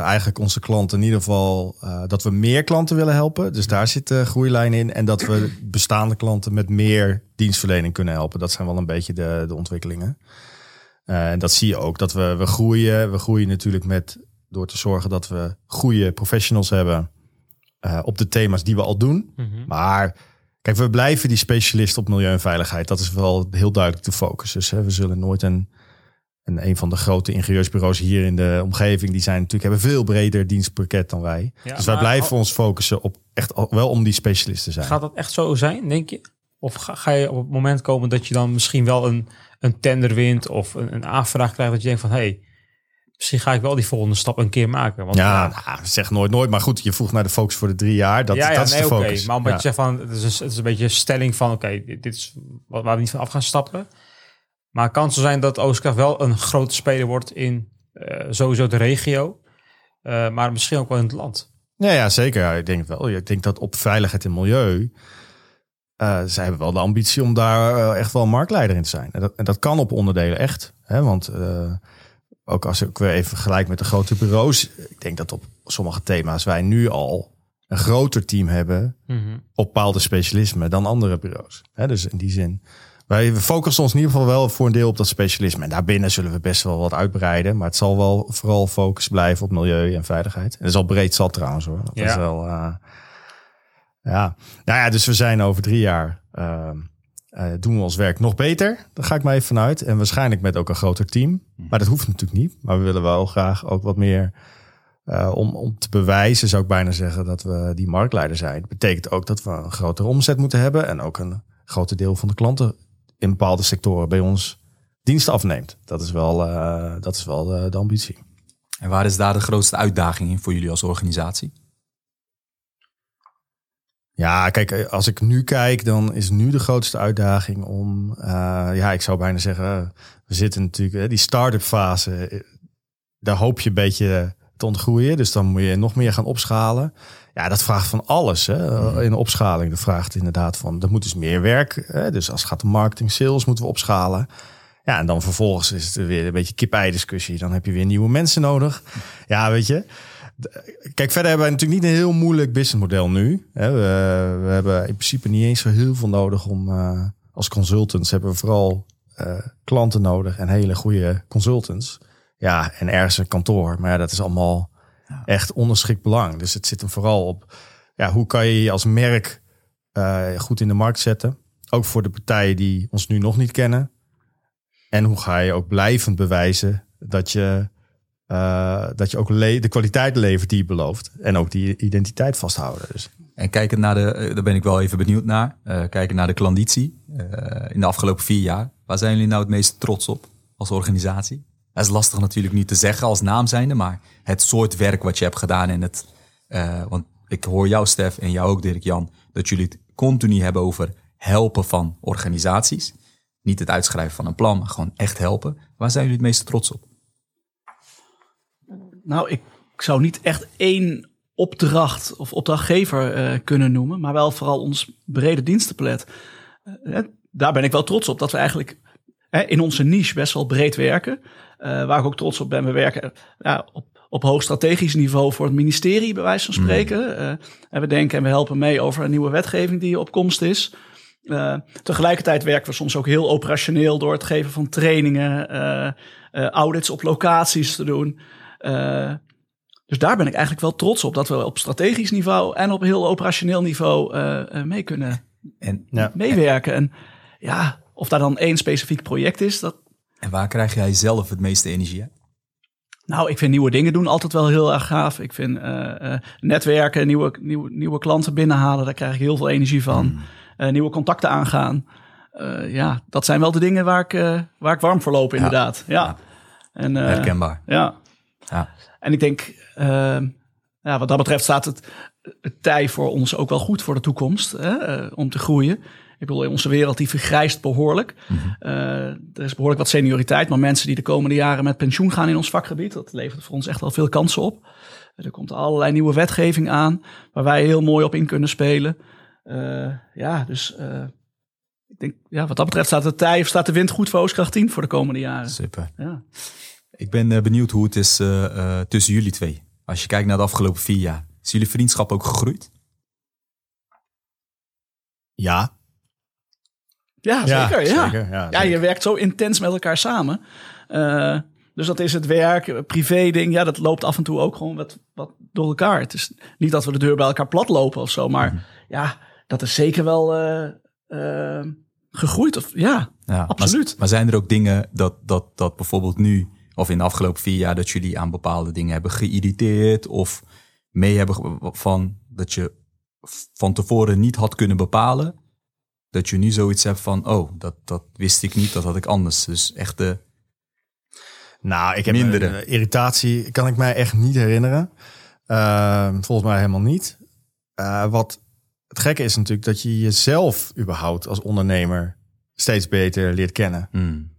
eigenlijk onze klanten in ieder geval eh, dat we meer klanten willen helpen. Dus daar zit de groeilijn in. En dat we bestaande klanten met meer dienstverlening kunnen helpen. Dat zijn wel een beetje de, de ontwikkelingen. Eh, en dat zie je ook. Dat we, we groeien. We groeien natuurlijk met door te zorgen dat we goede professionals hebben eh, op de thema's die we al doen. Maar kijk, we blijven die specialist op milieu en veiligheid. Dat is wel heel duidelijk de focus. Dus hè, we zullen nooit een, een, een van de grote ingenieursbureaus hier in de omgeving, die zijn natuurlijk hebben veel breder dienstpakket dan wij. Ja, dus wij blijven ons focussen op echt wel om die specialist te zijn. Gaat dat echt zo zijn, denk je? Of ga, ga je op het moment komen dat je dan misschien wel een, een tender wint of een, een aanvraag krijgt dat je denkt van hé, hey, misschien ga ik wel die volgende stap een keer maken. Want, ja, nou, zeg nooit nooit. Maar goed, je vroeg naar de focus voor de drie jaar. Dat, ja, ja, dat is de focus. Maar omdat Ja. je zegt van, het is, een, het is een beetje een stelling van, oké, dit, dit is waar we niet van af gaan stappen. Maar het kan zo zijn dat Oostkracht wel een grote speler wordt in eh, sowieso de regio, eh, maar misschien ook wel in het land. Ja, ja zeker. Ja, ik denk het wel. Ik denk dat op veiligheid en milieu. eh zij hebben wel de ambitie om daar echt wel marktleider in te zijn. En dat, en dat kan op onderdelen echt. Hè? Want ook als ik weer even vergelijk met de grote bureaus. Ik denk dat op sommige thema's wij nu al een groter team hebben op bepaalde specialismen dan andere bureaus. Dus in die zin. Wij focussen ons in ieder geval wel voor een deel op dat specialisme. En daarbinnen zullen we best wel wat uitbreiden. Maar het zal wel vooral focus blijven op milieu en veiligheid. En dat is al breed zat trouwens hoor. Dat Ja. is wel... eh, ja. Nou ja, dus we zijn over drie jaar... ehm, eh, doen we ons werk nog beter. Daar ga ik maar even vanuit. En waarschijnlijk met ook een groter team. Maar dat hoeft natuurlijk niet. Maar we willen wel graag ook wat meer... eh, om, om te bewijzen zou ik bijna zeggen dat we die marktleider zijn. Dat betekent ook dat we een grotere omzet moeten hebben. En ook een groter deel van de klanten in bepaalde sectoren bij ons diensten afneemt. Dat is wel, eh, dat is wel de, de ambitie. En waar is daar de grootste uitdaging in voor jullie als organisatie? Ja, kijk, als ik nu kijk, dan is nu de grootste uitdaging om, eh, ja, ik zou bijna zeggen, we zitten natuurlijk, die start-up fase, eh, daar hoop je een beetje te ontgroeien. Dus dan moet je nog meer gaan opschalen. Ja, dat vraagt van alles hè, in de opschaling. Dat vraagt inderdaad van, er moet dus meer werk. Hè, dus als het gaat om marketing, sales, moeten we opschalen. Ja, en dan vervolgens is het weer een beetje kip-ei discussie. Dan heb je weer nieuwe mensen nodig. Ja, weet je. Kijk, verder hebben wij natuurlijk niet een heel moeilijk businessmodel nu. We, we hebben in principe niet eens zo heel veel nodig om eh, als consultants hebben we vooral eh, klanten nodig en hele goede consultants. Ja, en ergens een kantoor. Maar ja, dat is allemaal echt onderschikt belang. Dus het zit hem vooral op ja, hoe kan je je als merk eh, goed in de markt zetten. Ook voor de partijen die ons nu nog niet kennen. En hoe ga je ook blijvend bewijzen dat je, eh, dat je ook de kwaliteit levert die je belooft. En ook die identiteit vasthouden. Dus. En kijken naar de, eh, daar ben ik wel even benieuwd naar. Eh, kijken naar de klanditie in de afgelopen vier jaar. Waar zijn jullie nou het meest trots op als organisatie? Dat is lastig natuurlijk niet te zeggen als naam zijnde, maar het soort werk wat je hebt gedaan en het, want ik hoor jou Stef en jou ook Dirk Jan, dat jullie het continu hebben over helpen van organisaties. Niet het uitschrijven van een plan, maar gewoon echt helpen. Waar zijn jullie het meest trots op? Nou, ik zou niet echt één opdracht of opdrachtgever eh, kunnen noemen, maar wel vooral ons brede dienstenpalet. Eh, daar ben ik wel trots op dat we eigenlijk eh, in onze niche best wel breed werken. Eh, waar ik ook trots op ben, we werken eh, op, op hoog strategisch niveau voor het ministerie, bij wijze van spreken. Eh, en we denken en we helpen mee over een nieuwe wetgeving die op komst is. Eh, tegelijkertijd werken we soms ook heel operationeel door het geven van trainingen, eh, eh, audits op locaties te doen. Eh, dus daar ben ik eigenlijk wel trots op dat we op strategisch niveau en op heel operationeel niveau eh, eh, mee kunnen En, Ja. meewerken. En ja, of daar dan één specifiek project is, dat, en waar krijg jij zelf het meeste energie uit? Nou, ik vind nieuwe dingen doen altijd wel heel erg gaaf. Ik vind eh, eh, netwerken, nieuwe, nieuwe, nieuwe klanten binnenhalen, daar krijg ik heel veel energie van. Eh, nieuwe contacten aangaan. Eh, ja, dat zijn wel de dingen waar ik, eh, waar ik warm voor loop, inderdaad. Ja. Ja. En, eh, Herkenbaar. ja. Ja. En ik denk, eh, ja, wat dat betreft staat het, het tij voor ons ook wel goed voor de toekomst, hè, eh, om te groeien. Ik bedoel, in onze wereld die vergrijst behoorlijk. Eh, er is behoorlijk wat senioriteit, maar mensen die de komende jaren met pensioen gaan in ons vakgebied, dat levert voor ons echt wel veel kansen op. Er komt allerlei nieuwe wetgeving aan, waar wij heel mooi op in kunnen spelen. Eh, ja, dus ik denk, ja, wat dat betreft staat de tij of staat de wind goed voor Oostkracht 10 voor de komende jaren. Super. Ja. Ik ben eh, benieuwd hoe het is eh, eh, tussen jullie twee. Als je kijkt naar de afgelopen vier jaar. Is jullie vriendschap ook gegroeid? Ja, Ja, Ja, zeker. Ja, zeker, ja, ja, je werkt zo intens met elkaar samen. Eh, dus dat is het werk, privé ding. Ja, dat loopt af en toe ook gewoon wat, wat door elkaar. Het is niet dat we de deur bij elkaar plat lopen of zo. Maar Mhm. ja, dat is zeker wel gegroeid. Of, ja, Ja, Absoluut. Maar, maar zijn er ook dingen dat, dat, dat bijvoorbeeld nu, of in de afgelopen vier jaar, dat jullie aan bepaalde dingen hebben geïrriteerd of mee hebben van dat je van tevoren niet had kunnen bepalen? Dat je nu zoiets hebt van, oh, dat, dat wist ik niet, dat had ik anders. Dus echt de, Nou, ik heb Mindere. een eh, irritatie, kan ik mij echt niet herinneren. Ehm, volgens mij helemaal niet. Eh, wat het gekke is natuurlijk dat je jezelf überhaupt als ondernemer steeds beter leert kennen. hmm,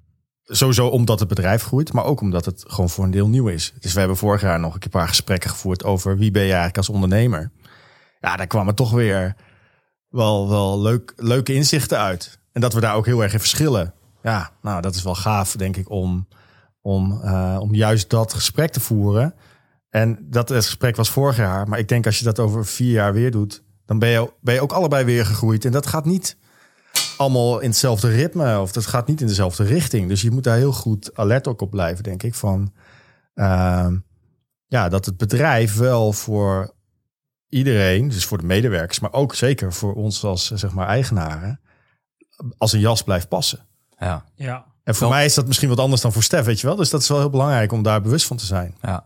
Sowieso omdat het bedrijf groeit, maar ook omdat het gewoon voor een deel nieuw is. Dus we hebben vorig jaar nog een paar gesprekken gevoerd over wie ben je eigenlijk als ondernemer. Ja, daar kwamen toch weer wel, wel leuk, leuke inzichten uit. En dat we daar ook heel erg in verschillen. Ja, nou, dat is wel gaaf, denk ik, om, om, eh, om juist dat gesprek te voeren. En dat gesprek was vorig jaar. Maar ik denk als je dat over vier jaar weer doet, dan ben je, ben je ook allebei weer gegroeid. En dat gaat niet allemaal in hetzelfde ritme of dat gaat niet in dezelfde richting. Dus je moet daar heel goed alert ook op blijven, denk ik. Van ehm, ja, dat het bedrijf wel voor iedereen, dus voor de medewerkers, maar ook zeker voor ons als zeg maar eigenaren, als een jas blijft passen. ja, Ja. En voor Wel- mij is dat misschien wat anders dan voor Stef, weet je wel. Dus dat is wel heel belangrijk om daar bewust van te zijn. ja.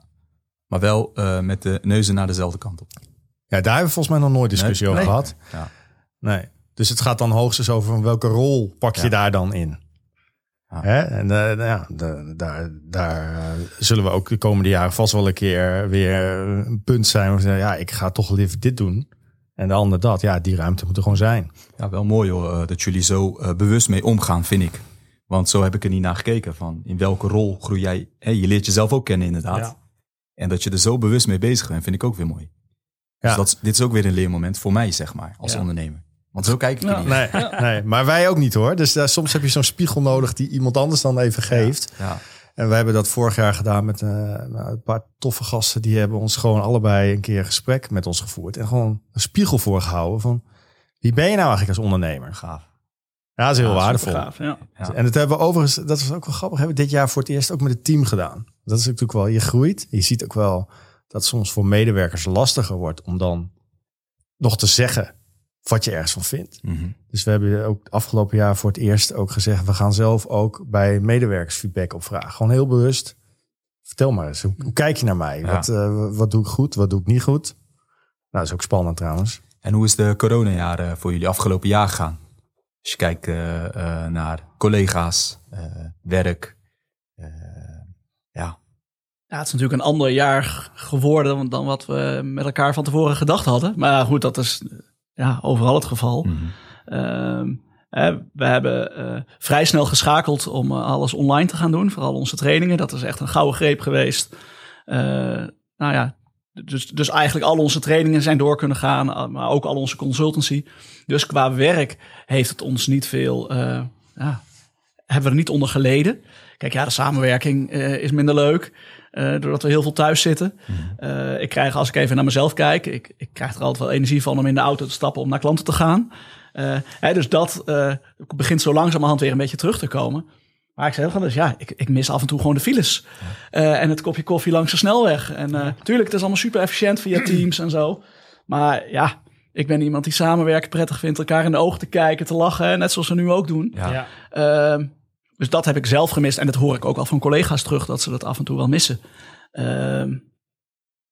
Maar wel eh, met de neuzen naar dezelfde kant op. Ja, daar hebben we volgens mij nog nooit discussie Nee? over Nee. gehad. Ja. Nee. Dus het gaat dan hoogstens over van welke rol pak je Ja. daar dan in. Ja. Hè? En eh, nou ja, de- daar, daar eh, zullen we ook de komende jaren vast wel een keer weer een punt zijn. Waar we zeggen, ja, ik ga toch liever dit doen. En de ander dat. Ja, die ruimte moet er gewoon zijn. Ja, wel mooi hoor, eh, dat jullie zo bewust mee omgaan, vind ik. Want zo heb ik er niet naar gekeken. Van in welke rol groei jij? Hè, je leert jezelf ook kennen, inderdaad. Ja. En dat je er zo bewust mee bezig bent, vind ik ook weer mooi. Ja. Dus dat, dit is ook weer een leermoment voor mij, zeg maar, als ondernemer. Want zo kijk ik er Ja. niet. Nee, nee, maar wij ook niet hoor. Dus daar, soms heb je zo'n spiegel nodig die iemand anders dan even geeft. Ja, En we hebben dat vorig jaar gedaan met eh, nou, een paar toffe gasten. Die hebben ons gewoon allebei een keer een gesprek met ons gevoerd. En gewoon een spiegel voorgehouden van... Wie ben je nou eigenlijk als ondernemer? gaaf. Ja, dat is heel Ja, waardevol. ja. Ja. En dat hebben we overigens, dat was ook wel grappig, hebben we dit jaar voor het eerst ook met het team gedaan. Dat is natuurlijk wel, je groeit. Je ziet ook wel dat het soms voor medewerkers lastiger wordt om dan nog te zeggen wat je ergens van vindt. Mhm. Dus we hebben ook afgelopen jaar voor het eerst ook gezegd, we gaan zelf ook bij medewerkers feedback opvragen. Gewoon heel bewust. Vertel maar eens, hoe, hoe kijk je naar mij? Ja. Wat, eh, wat doe ik goed, wat doe ik niet goed? Nou, dat is ook spannend trouwens. En hoe is de coronajaren voor jullie afgelopen jaar gegaan? Als je kijkt eh, eh, naar collega's, eh, werk. eh, ja, Ja, het is natuurlijk een ander jaar geworden dan wat we met elkaar van tevoren gedacht hadden. Maar goed, dat is ja, overal het geval. Mhm. Ehm, hè, we hebben eh, vrij snel geschakeld om eh, alles online te gaan doen. Vooral onze trainingen. Dat is echt een gouden greep geweest. Eh, nou ja, dus, dus eigenlijk al onze trainingen zijn door kunnen gaan. Maar ook al onze consultancy. Dus qua werk heeft het ons niet veel... ja, hebben we er niet onder geleden. Kijk, ja, de samenwerking is minder leuk. Eh, doordat we heel veel thuis zitten. Eh, ik krijg, als ik even naar mezelf kijk, ik, ik krijg er altijd wel energie van om in de auto te stappen om naar klanten te gaan. Eh, hè, dus dat eh, begint zo langzamerhand weer een beetje terug te komen. Maar ik zei gewoon, dus ja, ik, ik mis af en toe gewoon de files. Eh, en het kopje koffie langs de snelweg. En uh, tuurlijk, het is allemaal super efficiënt via [CLEARS THROAT] Teams en zo. Maar ja, ik ben iemand die samenwerken prettig vindt, elkaar in de ogen te kijken, te lachen, net zoals we nu ook doen. Ja. Dus dat heb ik zelf gemist. En dat hoor ik ook al van collega's terug, dat ze dat af en toe wel missen. Ehm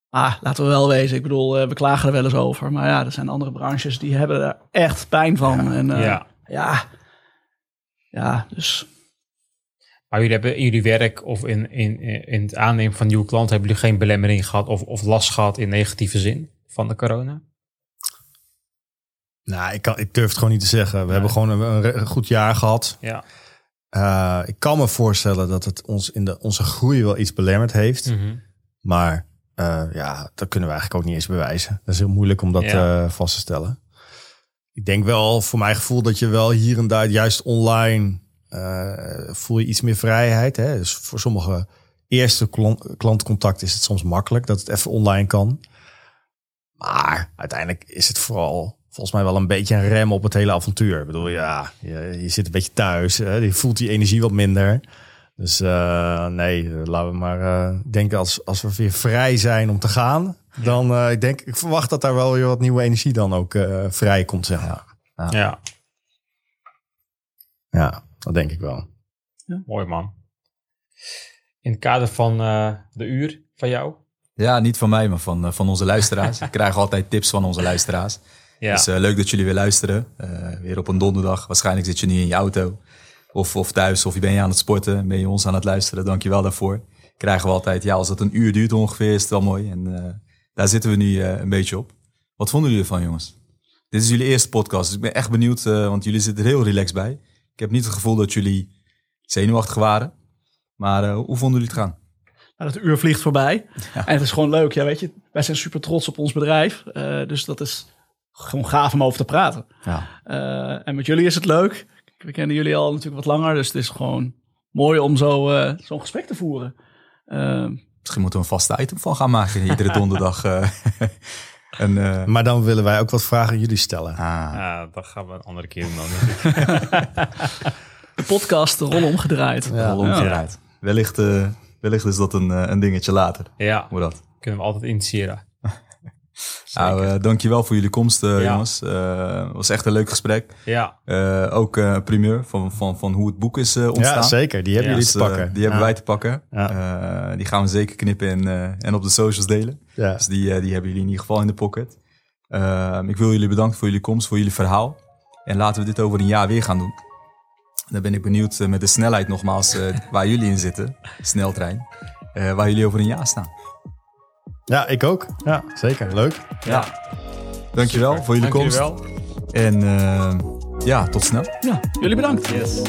ah, laten we wel wezen. Ik bedoel, uh, we klagen er wel eens over. Maar ja, er zijn andere branches die hebben er echt pijn van. Ja. En uh, ja. ja. Ja, dus... Maar jullie hebben in jullie werk of in, in, in het aannemen van nieuwe klanten... hebben jullie geen belemmering gehad of, of last gehad in negatieve zin van de corona? Nou, ik, kan, ik durf het gewoon niet te zeggen. We hebben gewoon een, een goed jaar gehad. Ja. Uh, ik kan me voorstellen dat het ons in de, onze groei wel iets belemmerd heeft. Mhm. Maar uh, ja, dat kunnen we eigenlijk ook niet eens bewijzen. Dat is heel moeilijk om dat Ja. uh, vast te stellen. Ik denk wel, voor mijn gevoel, dat je wel hier en daar, juist online, voel je iets meer vrijheid. Hè? Dus voor sommige eerste klant, klantcontact is het soms makkelijk dat het even online kan. Maar uiteindelijk is het vooral volgens mij wel een beetje een rem op het hele avontuur. Ik bedoel, ja, je, je zit een beetje thuis, hè? je voelt die energie wat minder. Dus uh, nee, laten we maar uh, denken als, als we weer vrij zijn om te gaan. Dan uh, ik denk, ik verwacht dat daar wel weer wat nieuwe energie dan ook uh, vrij komt, zeg maar. Ja. ja. Ja, dat denk ik wel. Ja. Mooi man. In het kader van uh, de uur van jou? Ja, niet van mij, maar van, uh, van onze luisteraars. [LAUGHS] Ik krijg altijd tips van onze luisteraars. Ja. Dus uh, leuk dat jullie weer luisteren. weer op een donderdag. Waarschijnlijk zit je nu in je auto. Of, of thuis, of je ben je aan het sporten, ben je ons aan het luisteren. Dankjewel daarvoor. Krijgen we altijd, ja, als het een uur duurt ongeveer, is het wel mooi. En uh, daar zitten we nu uh, een beetje op. Wat vonden jullie ervan, jongens? Dit is jullie eerste podcast, dus ik ben echt benieuwd, uh, want jullie zitten er heel relaxed bij. Ik heb niet het gevoel dat jullie zenuwachtig waren. Maar uh, hoe vonden jullie het gaan? Nou, dat uur vliegt voorbij. Ja. En het is gewoon leuk, ja, weet je. Wij zijn super trots op ons bedrijf. Uh, dus dat is gewoon gaaf om over te praten. Ja. Uh, en met jullie is het leuk. We kennen jullie al natuurlijk wat langer, dus het is gewoon mooi om zo, uh, zo'n gesprek te voeren. Uh, Misschien moeten we een vaste item van gaan maken iedere donderdag. [LAUGHS] en, uh, maar dan willen wij ook wat vragen aan jullie stellen. Ah. Ja, dat gaan we een andere keer doen dan. [LAUGHS] de podcast, de rol omgedraaid. Ja, rol omgedraaid. Ja. Wellicht, uh, wellicht is dat een, een dingetje later. Ja, Hoe dat? kunnen we altijd initiëren. Nou, uh, dankjewel voor jullie komst, uh, ja. jongens. Het uh, was echt een leuk gesprek. Ja. ook een primeur van, van, van hoe het boek is ontstaan. Ja, zeker. Die hebben ja. jullie te pakken. Dus, die hebben wij te pakken. die gaan we zeker knippen en, en op de socials delen. Dus die, die hebben jullie in ieder geval in de pocket. ik wil jullie bedanken voor jullie komst, voor jullie verhaal. En laten we dit over een jaar weer gaan doen. Dan ben ik benieuwd met de snelheid nogmaals waar jullie in zitten. Sneltrein. waar jullie over een jaar staan. Ja, ik ook. Ja, zeker. Leuk. Ja. Dankjewel Super. voor jullie Dank komst. Jullie wel. En uh, ja, tot snel. Ja, jullie bedankt. Yes.